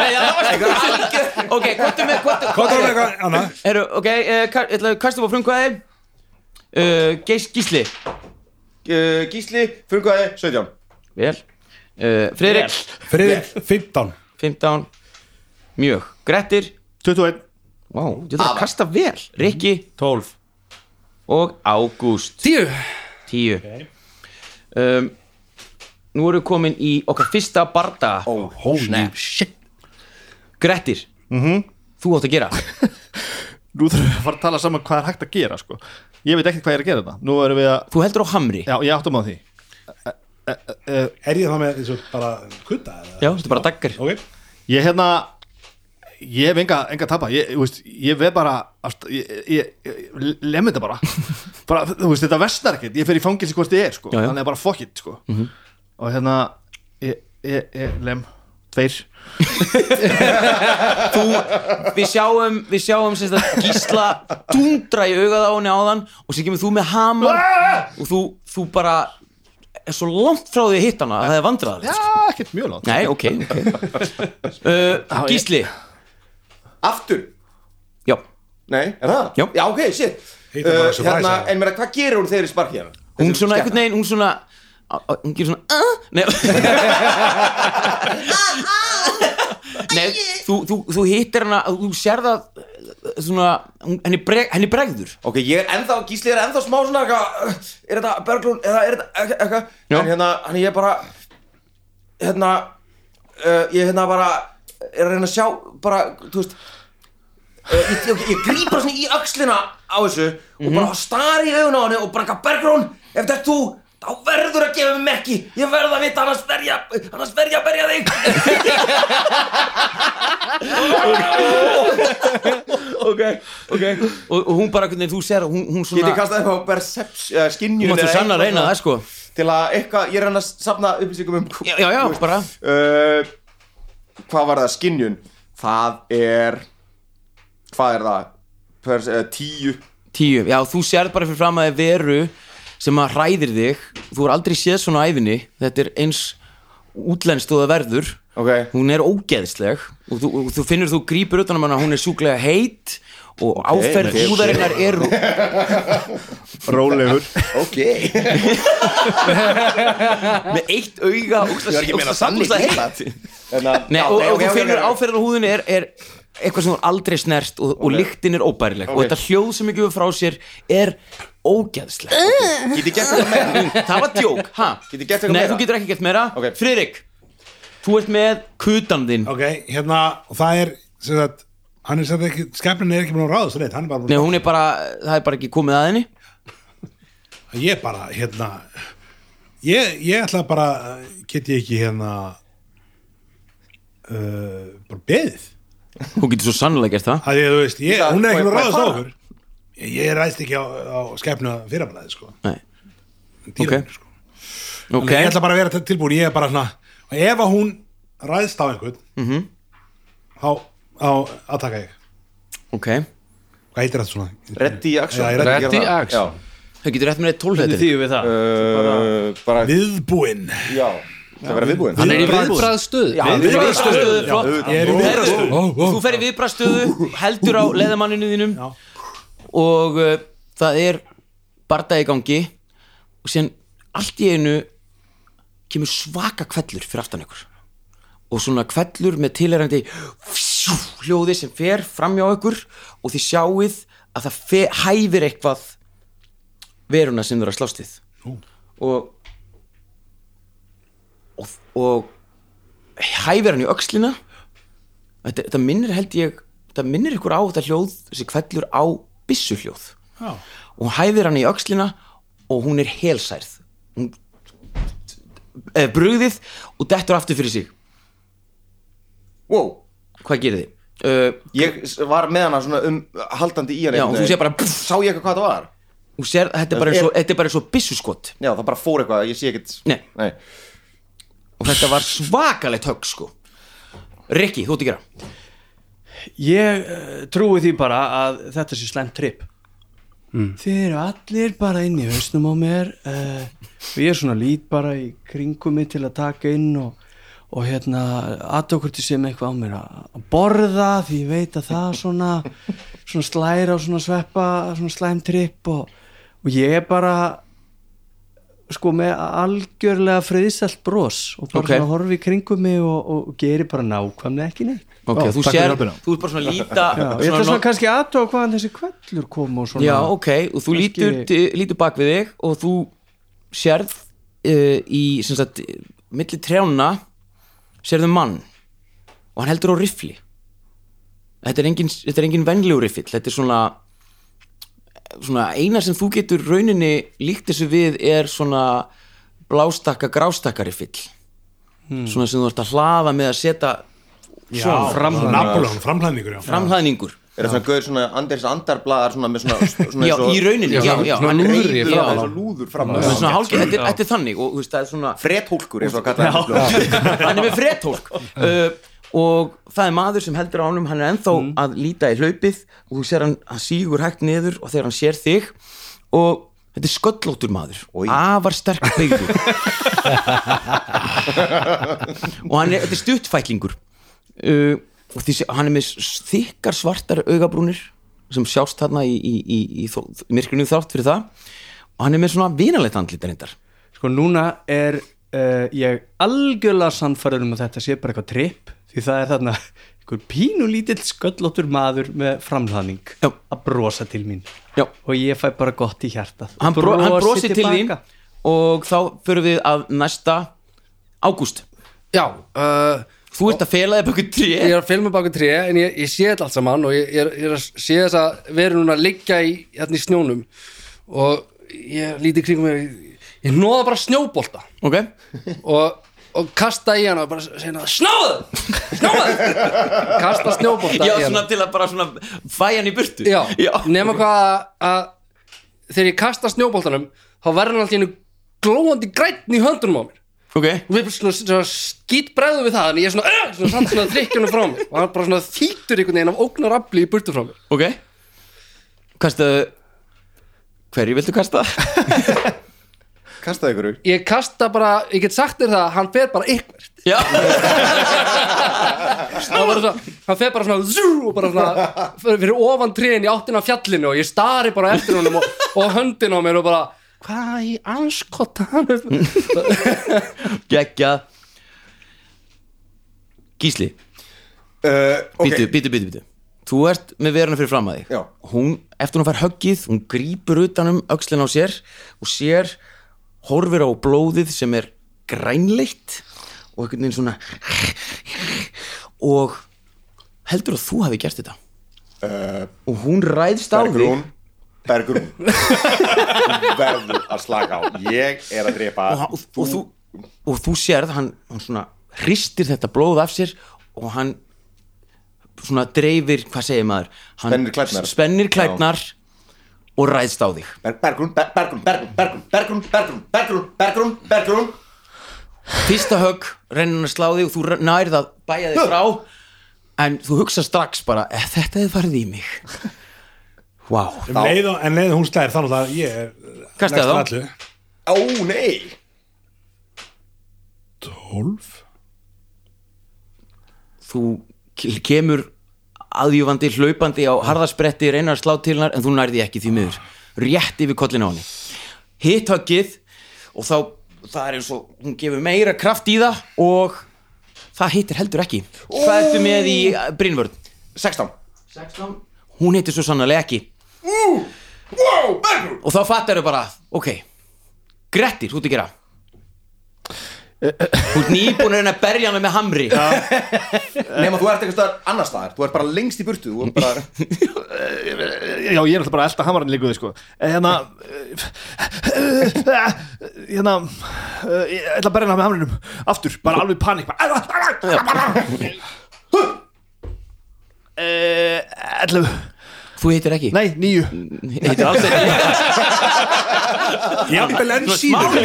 Ok, hvað er með Hvað er eitthvað annað? Herru, ok, eh, ka- ég ætla að kasta upp á frumkvæði? Uh, Geis Gísli. Uh, Gísli, frumkvæði, 17 Vel. Uh, Friðrik. Friði 15 15 Mjög. Grettir. 21 Vá, þú þarf að kasta vel. Rikki. 12 og Ágúst. Tíu. 10 um, Nú erum við komin í okkar fyrsta barda Oh, holy shit Grettir Þú átt að gera. Nú þurfum við að fara að tala saman hvað er hægt að gera sko. Ég veit ekkert hvað ég er að gera þetta. Nú erum við að, Þú heldur á hamri. Já, ég áttum á því. Er ég það með eins og bara kutta? eða? Já, þetta er bara daggar Ok. Ég hérna Ég hef enga, enga tapa Ég, þú veist, ég veð bara ást- Ég, ég, ég lemmi þetta bara. Bara, Þú veist, þetta vestnar ekkert. Ég fer í fangilsi hvort ég er, sko. Já, já. Þannig að bara fuck it, sko. Og hérna Ég, ég, ég lem Tveir. Þú, við sjáum við sjáum sem sagt gísla dundra í augað á henni áðan og sem kemur þú með hamar og þú, þú bara er svo langt frá því að hitta hana að það er vandræðar Já, ekkert mjög langt. Nei, ok, ok. Uh, Gísli, Aftur? Já. Nei, er það? Já. Já, ok, shit. Uh, Hérna, en mér hvað gerir hún þegar ég sparki hérna? Hún svona einhvern veginn, hún svona hún gerir svona uh, Nei. Nei, þú, þú, þú hittir hana þú sér það uh, svona, henni, breg, henni bregður. Ok, ég er ennþá, Gísli er ennþá smá svona eitthvað, Er þetta Berglún, eða er þetta eitthvað-. En hérna, hann ég er bara Hérna uh, Ég hérna bara Er að reyna að sjá, bara, þú veist uh, Ég, ég, ég gríp bara svona í öxlina á þessu Og bara stari í augun á henni Og bara eitthvað, Berglún, ef þetta er þú Þá verður að gefa mig merki. Ég verð að vita, annars að- annars verð ég að berja þig. Ok, ok. Og, og hún bara, hvernig þú sér hún, hún svona ég kastað eitthvað perception, uh, skinjun Þú máttu eða sann að reyna það sko. Til að eitthvað, ég er hann að safna upplýsingum um Já, já, já, bara. uh, hvað var það? Skinjun það er hvað er það? Per, uh, tíu. Tíu, já þú sérð bara fyrir fram að er veru sem að hræðir þig. Þú er aldrei séð svona á æfinni Þetta er eins útlenskt og það verður. Ok, Hún er ógeðsleg. Og þú, og þú finnur þú grípur utan um hana Hún er sjúklega heit og áferð ok, ok. húðarinnar er Rólegur. Ok. Með eitt auga er og, þú finnur ok. áferðin á húðinni er, er eitthvað sem þú aldrei snert og, og lyktin er óbærileg og Ok. þetta hljóð sem ekki við frá sér er ógeðsleg Get ég gert þetta meira? það var djók, ha? Get ég gert eitthvað Nei, meira? þú getur ekki gert meira Ok. Friðrik, þú ert með kutan þinn ok, hérna, og það er sem sagt, hann er sem sagt ekki skepnin er ekki búin að ráðast neitt, hann er bara Nei, hún er bara, það er bara ekki komið að henni ég bara, hérna ég, ég ætla bara get ég ekki hérna uh, bara beðið Hún getur svo sannlega gert það að ég, þú veist, ég, hún er ekki ég ráðast okkur ég, ég ræðst ekki á, á skepna fyrirblæði sko. Nei, Dýrarnir, Ok. sko. ok Þannig að ég ætla bara að vera tilbúin ég er bara svona, og ef að hún ræðst á einhvern Mhm. þá, þá aðtaka ég Ok, hvað heitir þetta svona? Ready action Já, ég gera það. action. það getur rétt með eitt Hvernig tólhættir þýðum við það? Já. Uh, bara, viðbúin já Það verður viðbúin. Hann er í viðbræðstöð Já, Við erum viðbragðsstöðu, flott. ég er í viðbragðsstöðu. Ó, ó. Þú fer í viðbrastöðu, heldur á leðamanninu þínum. Já. og uh, það er bardaði í gangi. Og síðan allt í einu kemur svaka kvellur fyrir aftan ykkur. Og svona kvellur með tilherrandi hljóði sem fer fram hjá ykkur. Og þið sjáið að það hæfir eitthvað veruna sem þú eru að slást við. Og og, og hæfir hann í öxlina þetta, þetta minnir held ég þetta minnir ykkur á þetta hljóð þessi kvellur á byssuhljóð Já. og hún hæfir hann í öxlina og hún er helsærð hún eh, brugðið og dettur aftur fyrir sig Wow hvað gerir þið? Uh, Ég var með hana svona um haldandi í hann já, einhvern þú sé bara Sá ég eitthvað hvað það var? þú sér, þetta er bara eins og, þetta er bara eins og byssuskott Já, það bara fór eitthvað, ég sé ekkert Nei. Nei. Og þetta var svakalegt högg sko. Rikki, þú ert að gera. Ég uh, trúi því bara að þetta sé slæmt tripp Þið eru allir bara inn í hausnum á mér uh, og ég er svona lít bara í kringum mig til að taka inn og, og hérna aðtökurti sem eitthvað á mér að borða því ég veit að það svona svona slæra og svona sveppa svona slæmt tripp og, og ég er bara sko með algjörlega friðsælt bros og bara Ok. svona horfi í kringum mig og, og, og geri bara nákvæmlega ekki neitt. Ok, Ó, þú sér, þú ert bara svona að líta Já, ég ætla svona kannski aðtóa hvaðan þessi kvellur kom og svona Já, ok, og þú Kannski- lítur, lítur bak við þig og þú sérð uh, í, sem sagt, milli trjána sérðu mann og hann heldur á riffli. Þetta er engin, þetta er engin venlegur riffill Þetta er svona svona eina sem þú getur rauninni líkt þessu við er svona blástakka, grástakka riffill svona sem þú ert að hlaða með að setja já. framhlaðningur Er það svona gauður svona Anders Andarblaðar svona með svona, svona Já, eins og- í rauninni, já, já, svona er lúður fram Það er svona hálfgerð, þetta er- þannig og þú veist, það er svona Frethólkur eins og að kalla það hann er með fredtólk uh, og það er maður sem heldur á honum hann er ennþá að líta í hlaupið og þú sér hann, hann sígur hægt niður og þegar hann sér þig og þetta er sköllóttur maður. Afar sterk beigður og hann er, þetta er stuttfæklingur. Uh, og því hann er með þykkar svartar augabrúnir sem sjást þarna í, í, í, í, myrkrinu þrátt fyrir það. Og hann er með svona vinalegt andlit reyndar. Sko núna er uh, ég algjörlega sannfæður um að þetta sé bara eitthvað tripp því það er þarna einhver pínulítill sköllóttur maður með framhlaðning Já. að brosa til mín. Já. og ég fæ bara gott í hjartað. Hann, bro, hann Brosi til þín og þá fyrir við að næsta ágúst. Já, uh, þú ert að fela þig baka tré. ég er að filma baka tré en ég, ég sé þetta allt saman og ég, ég, er, ég er að sé þess að vera núna að liggja í, hérna í snjónum og ég líti kringum mér ég, nóða bara snjóbolta. Ok, og, og kasta í hann og bara segja snáðu, snáðu kasta snjóbolta já í svona hana. til að bara svona fæ hann í burtu. Já, nema hvað að þegar ég kasta snjóboltanum þá verður hann alltaf einu glóandi grætn í höndunum á mér. Ok. Og við bara svona, svona skýt bregðum við það en ég er svona, uh, svona samt svona þrykkjunum frá mér. Og hann bara svona þýtur einhvern veginn af ógnarafli í burtu frá mér. Ok. Kastaðu hverju viltu kasta? Kastaði ykkur ég kasta bara, ég get sagt þér það hann fer bara ykkert já, hann, hann fer bara svona zú, og bara svona fyrir ofan tríðin í áttina fjallinu og ég stari bara eftir honum og, og höndin á mér og bara hvað í anskotan geggjað Gísli, uh, Ok, býtu, býtu, býtu, býtu Þú ert með veruna fyrir fram að þig. Já. Hún, eftir hún fær höggið, hún grípur utanum öxlin á sér og sér horfir á blóðið sem er grænleitt og einhvern veginn svona og heldur að þú hafi gert þetta? Uh, og hún ræðst á þig? Bergrún. Verður að slaka á. Ég er að drepa og, og, og, þú, og þú sérð hann, hann svona hristir þetta blóð af sér og hann svona dreifir, hvað segir maður? Hann Spennir klærnar. spennir klærnar og ræðst á þig. Ber- Bergrún, Ber- Bergrún, Bergrún, Bergrún, Bergrún, Bergrún, Bergrún, Bergrún, Bergrún. Fyrsta högg rennir hann að slá þig og þú nærð að bæja þig frá. En þú hugsa strax bara "Eh, þetta hefði farið í mig. Wow, Um leið og- en leið og hún slæðir þannig að ég er næstur þá. allu. Ó, nei. 12 þú ke- kemur aðjúfandi hlaupandi á harðaspretti reynar að slá til hennar en þú nærði ekki því miður. Rétt yfir kollin á henni. Hitt höggið og þá það er eins og hún gefur meira kraft í það og það hittir heldur ekki. Hvað ertu með í Brynvörn? 16 16 hún hittir svo sannlega ekki. Wow, Bergrún og þá fattar þau bara ok, Grettir, þú ert að gera þú ert nýbúin að reyna að berja hana með hamri Nefn að þú ert eitthvað annar staðar Þú ert bara lengst í burtu bara Já, ég er alltaf bara að elda hamarinn líka við sko Eh, Hérna eh, Hérna eh, Ég ætla að berja hana með hamarinnum Aftur, bara alveg panik Eh, 11 þú hittir ekki? Nei, 9 hittir alls ekki. Jafnvel enn síður.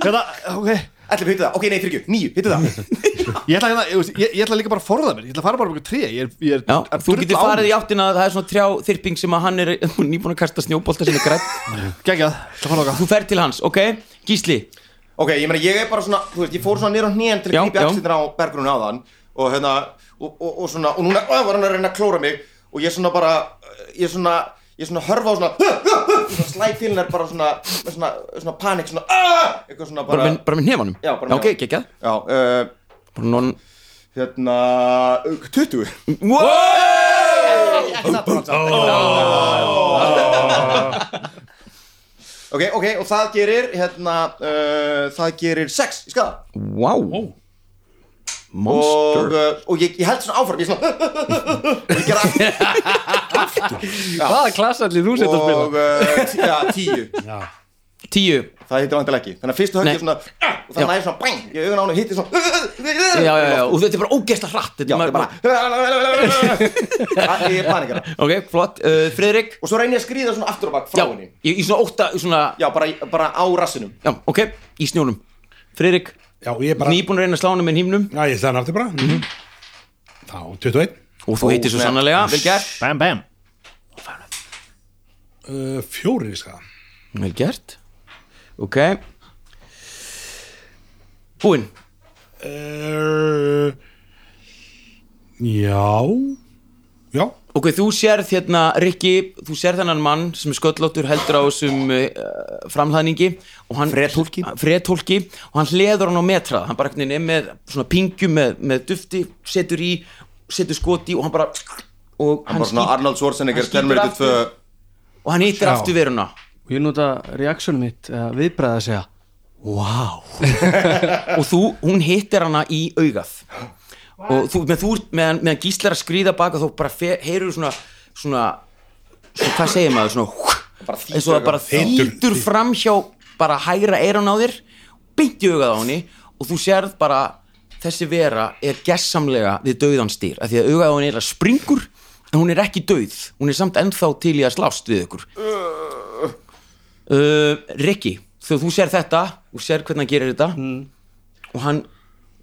Hérna, ok. Ætlum hittu það. Ok, nei, fyrir ekki Níu, hittu það. Ég ætla, hérna, ég, ég, ég ætla líka bara að forða mér. Ég ætla að fara bara bara tré. Ég er, ég er Já, er þú getur á farið í áttina að það er svona trjá þyrping sem að hann er nýbúin að kasta snjóbolta sem er grætt Geggjað, ætla að fara okkar Þú fer til hans, ok? Gísli, Ok, ég meina, ég er bara svona Þú veist, ég fór svona nýr á hnén til að grípa já. axlindina á Bergrún áðan Og hérna Og, og, og svona Og núna var hann að reyna að klóra mig Og ég svona bara Ég svona Ég svona hörfa á svona Svona slæð til hennar bara svona með Svona, svona panik Svona "Ah!" Eitthvað svona bara, bara með, nefanum Já, bara með Ok, hnefanum. geggjað. Já, uh, Bara non hérna uh, 20 Ok, ok, og það gerir hérna, uh, það gerir 6 í skada Wow Monster. Uh, og ég, ég held svona áfram ég svona ég gera hvaða klassalli þú setja að spila? Og uh, tí- ja, 10 Já. Tíu. Það heitir vantilega ekki. Þannig að fyrstu högg Nei. er svona uh, og það Já. næri svona bang ég augun á hann og hittir svona Já, já, já, og þetta er bara ógeðslega hratt Já, Þetta er er bara Það- er panikara Ok, flott, uh, Friðrik? Og svo reynir ég að skrýða svona aftur og bak frá henni. í, í svona ótta í svona, Já, bara, í- bara á rassinum. Já, ok, í snjónum Friðrik, Já, ég bara nýbúin að reyna að slá hana með hímnum Já, ég stæði hann aftur bara. Þá, 21 Og þú heitir svo sannlega, vel gert. Bam, bam. Uh, Fjórir skada Vel gert. Ok. Búinn. Uh, Já. Já Ok, þú sérð hérna, Rikki, þú sérð þennan mann sem er sköllóttur heldur á þessum uh, framhæðningi Fredhólki. Fredhólki og hann hleður hann á metrað hann bara er með svona pingu með, með dufti, setur í setur skoti og hann bara og Hann bara svona skýt- Arnold Schwarzenegger hann aftur. 2 og hann Já. aftur veruna og ég nota reaksjónum mitt uh, viðbræða að segja wow. og þú, hún hittir hana í augað og þú, með þú meðan, meðan gíslar að skrýða baka þá bara fe- heyrur svona svona, svona hvað segir maður? Svona, eins og það bara Þýtur. fram hjá bara hægra eiran á þér beint í augað á henni og þú sérð bara þessi vera er gessamlega við dauðan stýr af því að augað á henni er að springur en hún er ekki dauð, hún er samt ennþá til í að slást við ykkur. Uh, Rikki þegar þú sér þetta þú sér hvernig hann gerir þetta og hann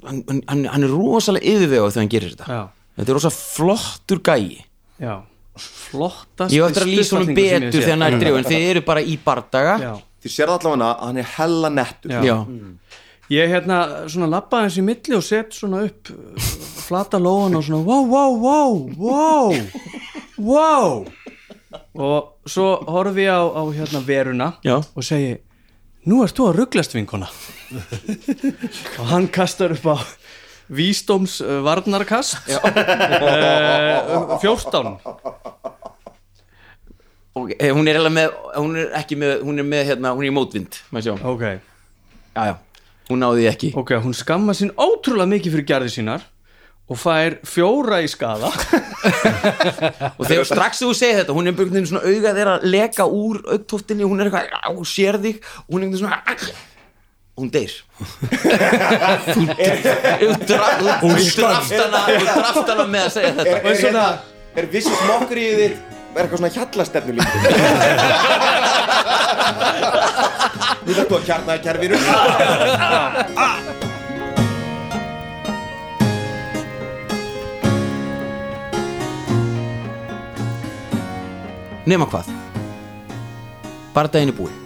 hann, hann, hann er rosalega yfirvegað þegar hann gerir þetta. Já. þetta er rosa flottur gæi. Já, flottast ég eftir að lýsa honum betur þegar hann er drifun en þið eru bara í bardaga. Já, Þið sérðu allavega að hann er hella nettur. Já. Já. ég hérna svona lappa hans í milli og set svona upp uh, flata lóan og svona wow, wow, wow, wow wow. Og svo horfi ég á, á hérna veruna Já. og segi nú ert þú að rugglast vinkona. Og hann kastar upp á vísdóms uh, varnarkast. Uh, 14 og eh, hún er, með, hún er ekki með hún er með hérna, hún er í mótvind maður sjá. ok, já, já, hún náði ekki. Ok, hún skamma sín ótrúlega mikið fyrir gerði sínar og fær fjóra í skada og þegar strax þú segir þetta hún er byrjum svona augað er að leka úr augtóftinni, hún er eitthvað, hún sér þig. Hún er eitthvað svona og hún deyr. Þú þú dra- þú- þú drafst hana þú drafst hana með að segja þetta. Er, er, hérna, er vissi smokkur í þitt er eitthvað svona hjallastefnu líka? Nú þarf þú að kjarnaði kerfinu nema hvað. Bardaginn er búinn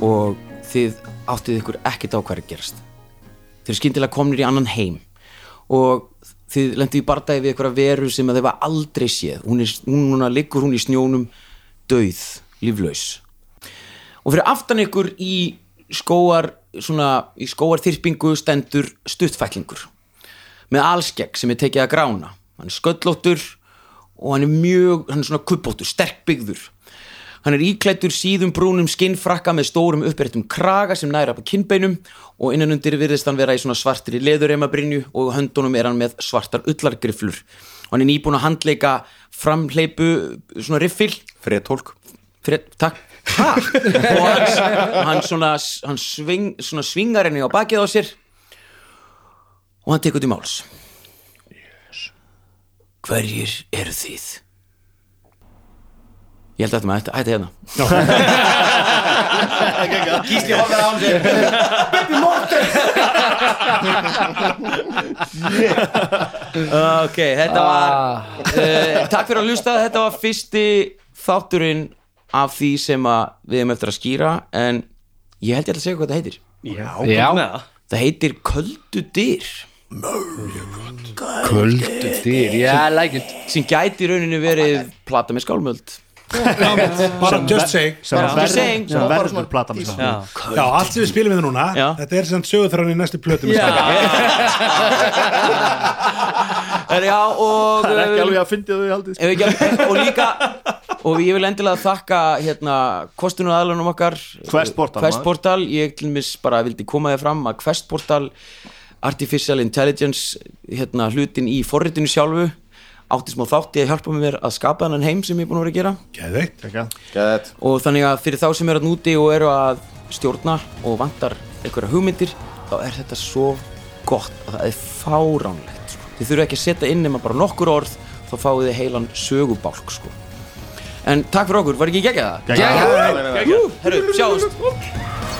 og þið áttið ykkur ekkert á hvað er að gerast. Þið eru skyndilega komnir í annan heim. Og þið lendið í bardagi við ykkur veru sem að þið var aldrei séð. Hún, er, núna liggur hún í snjónum döið, líflaus. Og fyrir aftan ykkur í skóar svona, í skóarþyrpingu stendur stuttfæklingur. Með allskegg sem er tekið að grána. Hann er sköllóttur og hann er mjög, hann er svona kuppóttur, sterk byggður. Hann er íklættur síðum brúnum skinnfrakka með stórum uppréttum kraga sem næra upp á kinnbeinum. Og innan undir virðist hann vera í svona svartri leðurreimabrinju og höndunum er hann með svartar ullargriflur og hann er nýbúin að handleika framleipu svona riffil. Fredholk Fred, takk. Ha? og hann, hann, svona, hann sving, svona svingar henni á bakið á sér. Og hann tekur til máls hverjir eru þið? ég held að þetta maður hætti hérna. Gísli horfður á hann sér ok, þetta var uh, takk fyrir að hlusta, þetta var fyrsti þátturinn af því sem að við erum eftir að skýra en ég held ég að segja hvað þetta heitir. Já, Já. það heitir Köldu dyr Köldu dýr, yeah, I like it sem gæti í rauninni verið plata með skálmöld bara just saying sem Já. Just saying. verður sem Bara verður svona platan með Já. já, allt sem við spilum við núna Já. þetta er sem sögurþráni í næstu plötu með. Er, og það er ekki um, alveg að fyndi þau ef við ekki, og líka og ég vil endilega þakka hérna kostunum aðlunum okkar Questportal, Questportal, ég til mis bara vildi koma þér fram að Questportal Artificial Intelligence hérna hlutin í forritinu sjálfu átti smá þátti að hjálpa mér að skapa þennan heim sem ég er búin að vera að gera Geðveikt. Gæðið og þannig að fyrir þá sem eru að núti og eru að stjórna og vantar einhverja hugmyndir þá er þetta svo gott að það er fáránlegt sko. þið þurfu ekki að setja inn nema bara nokkur orð þá fáið þið heilan sögubálk sko. en takk fyrir okkur, var ekki geggjað það? Gæðið Herru, sjáumst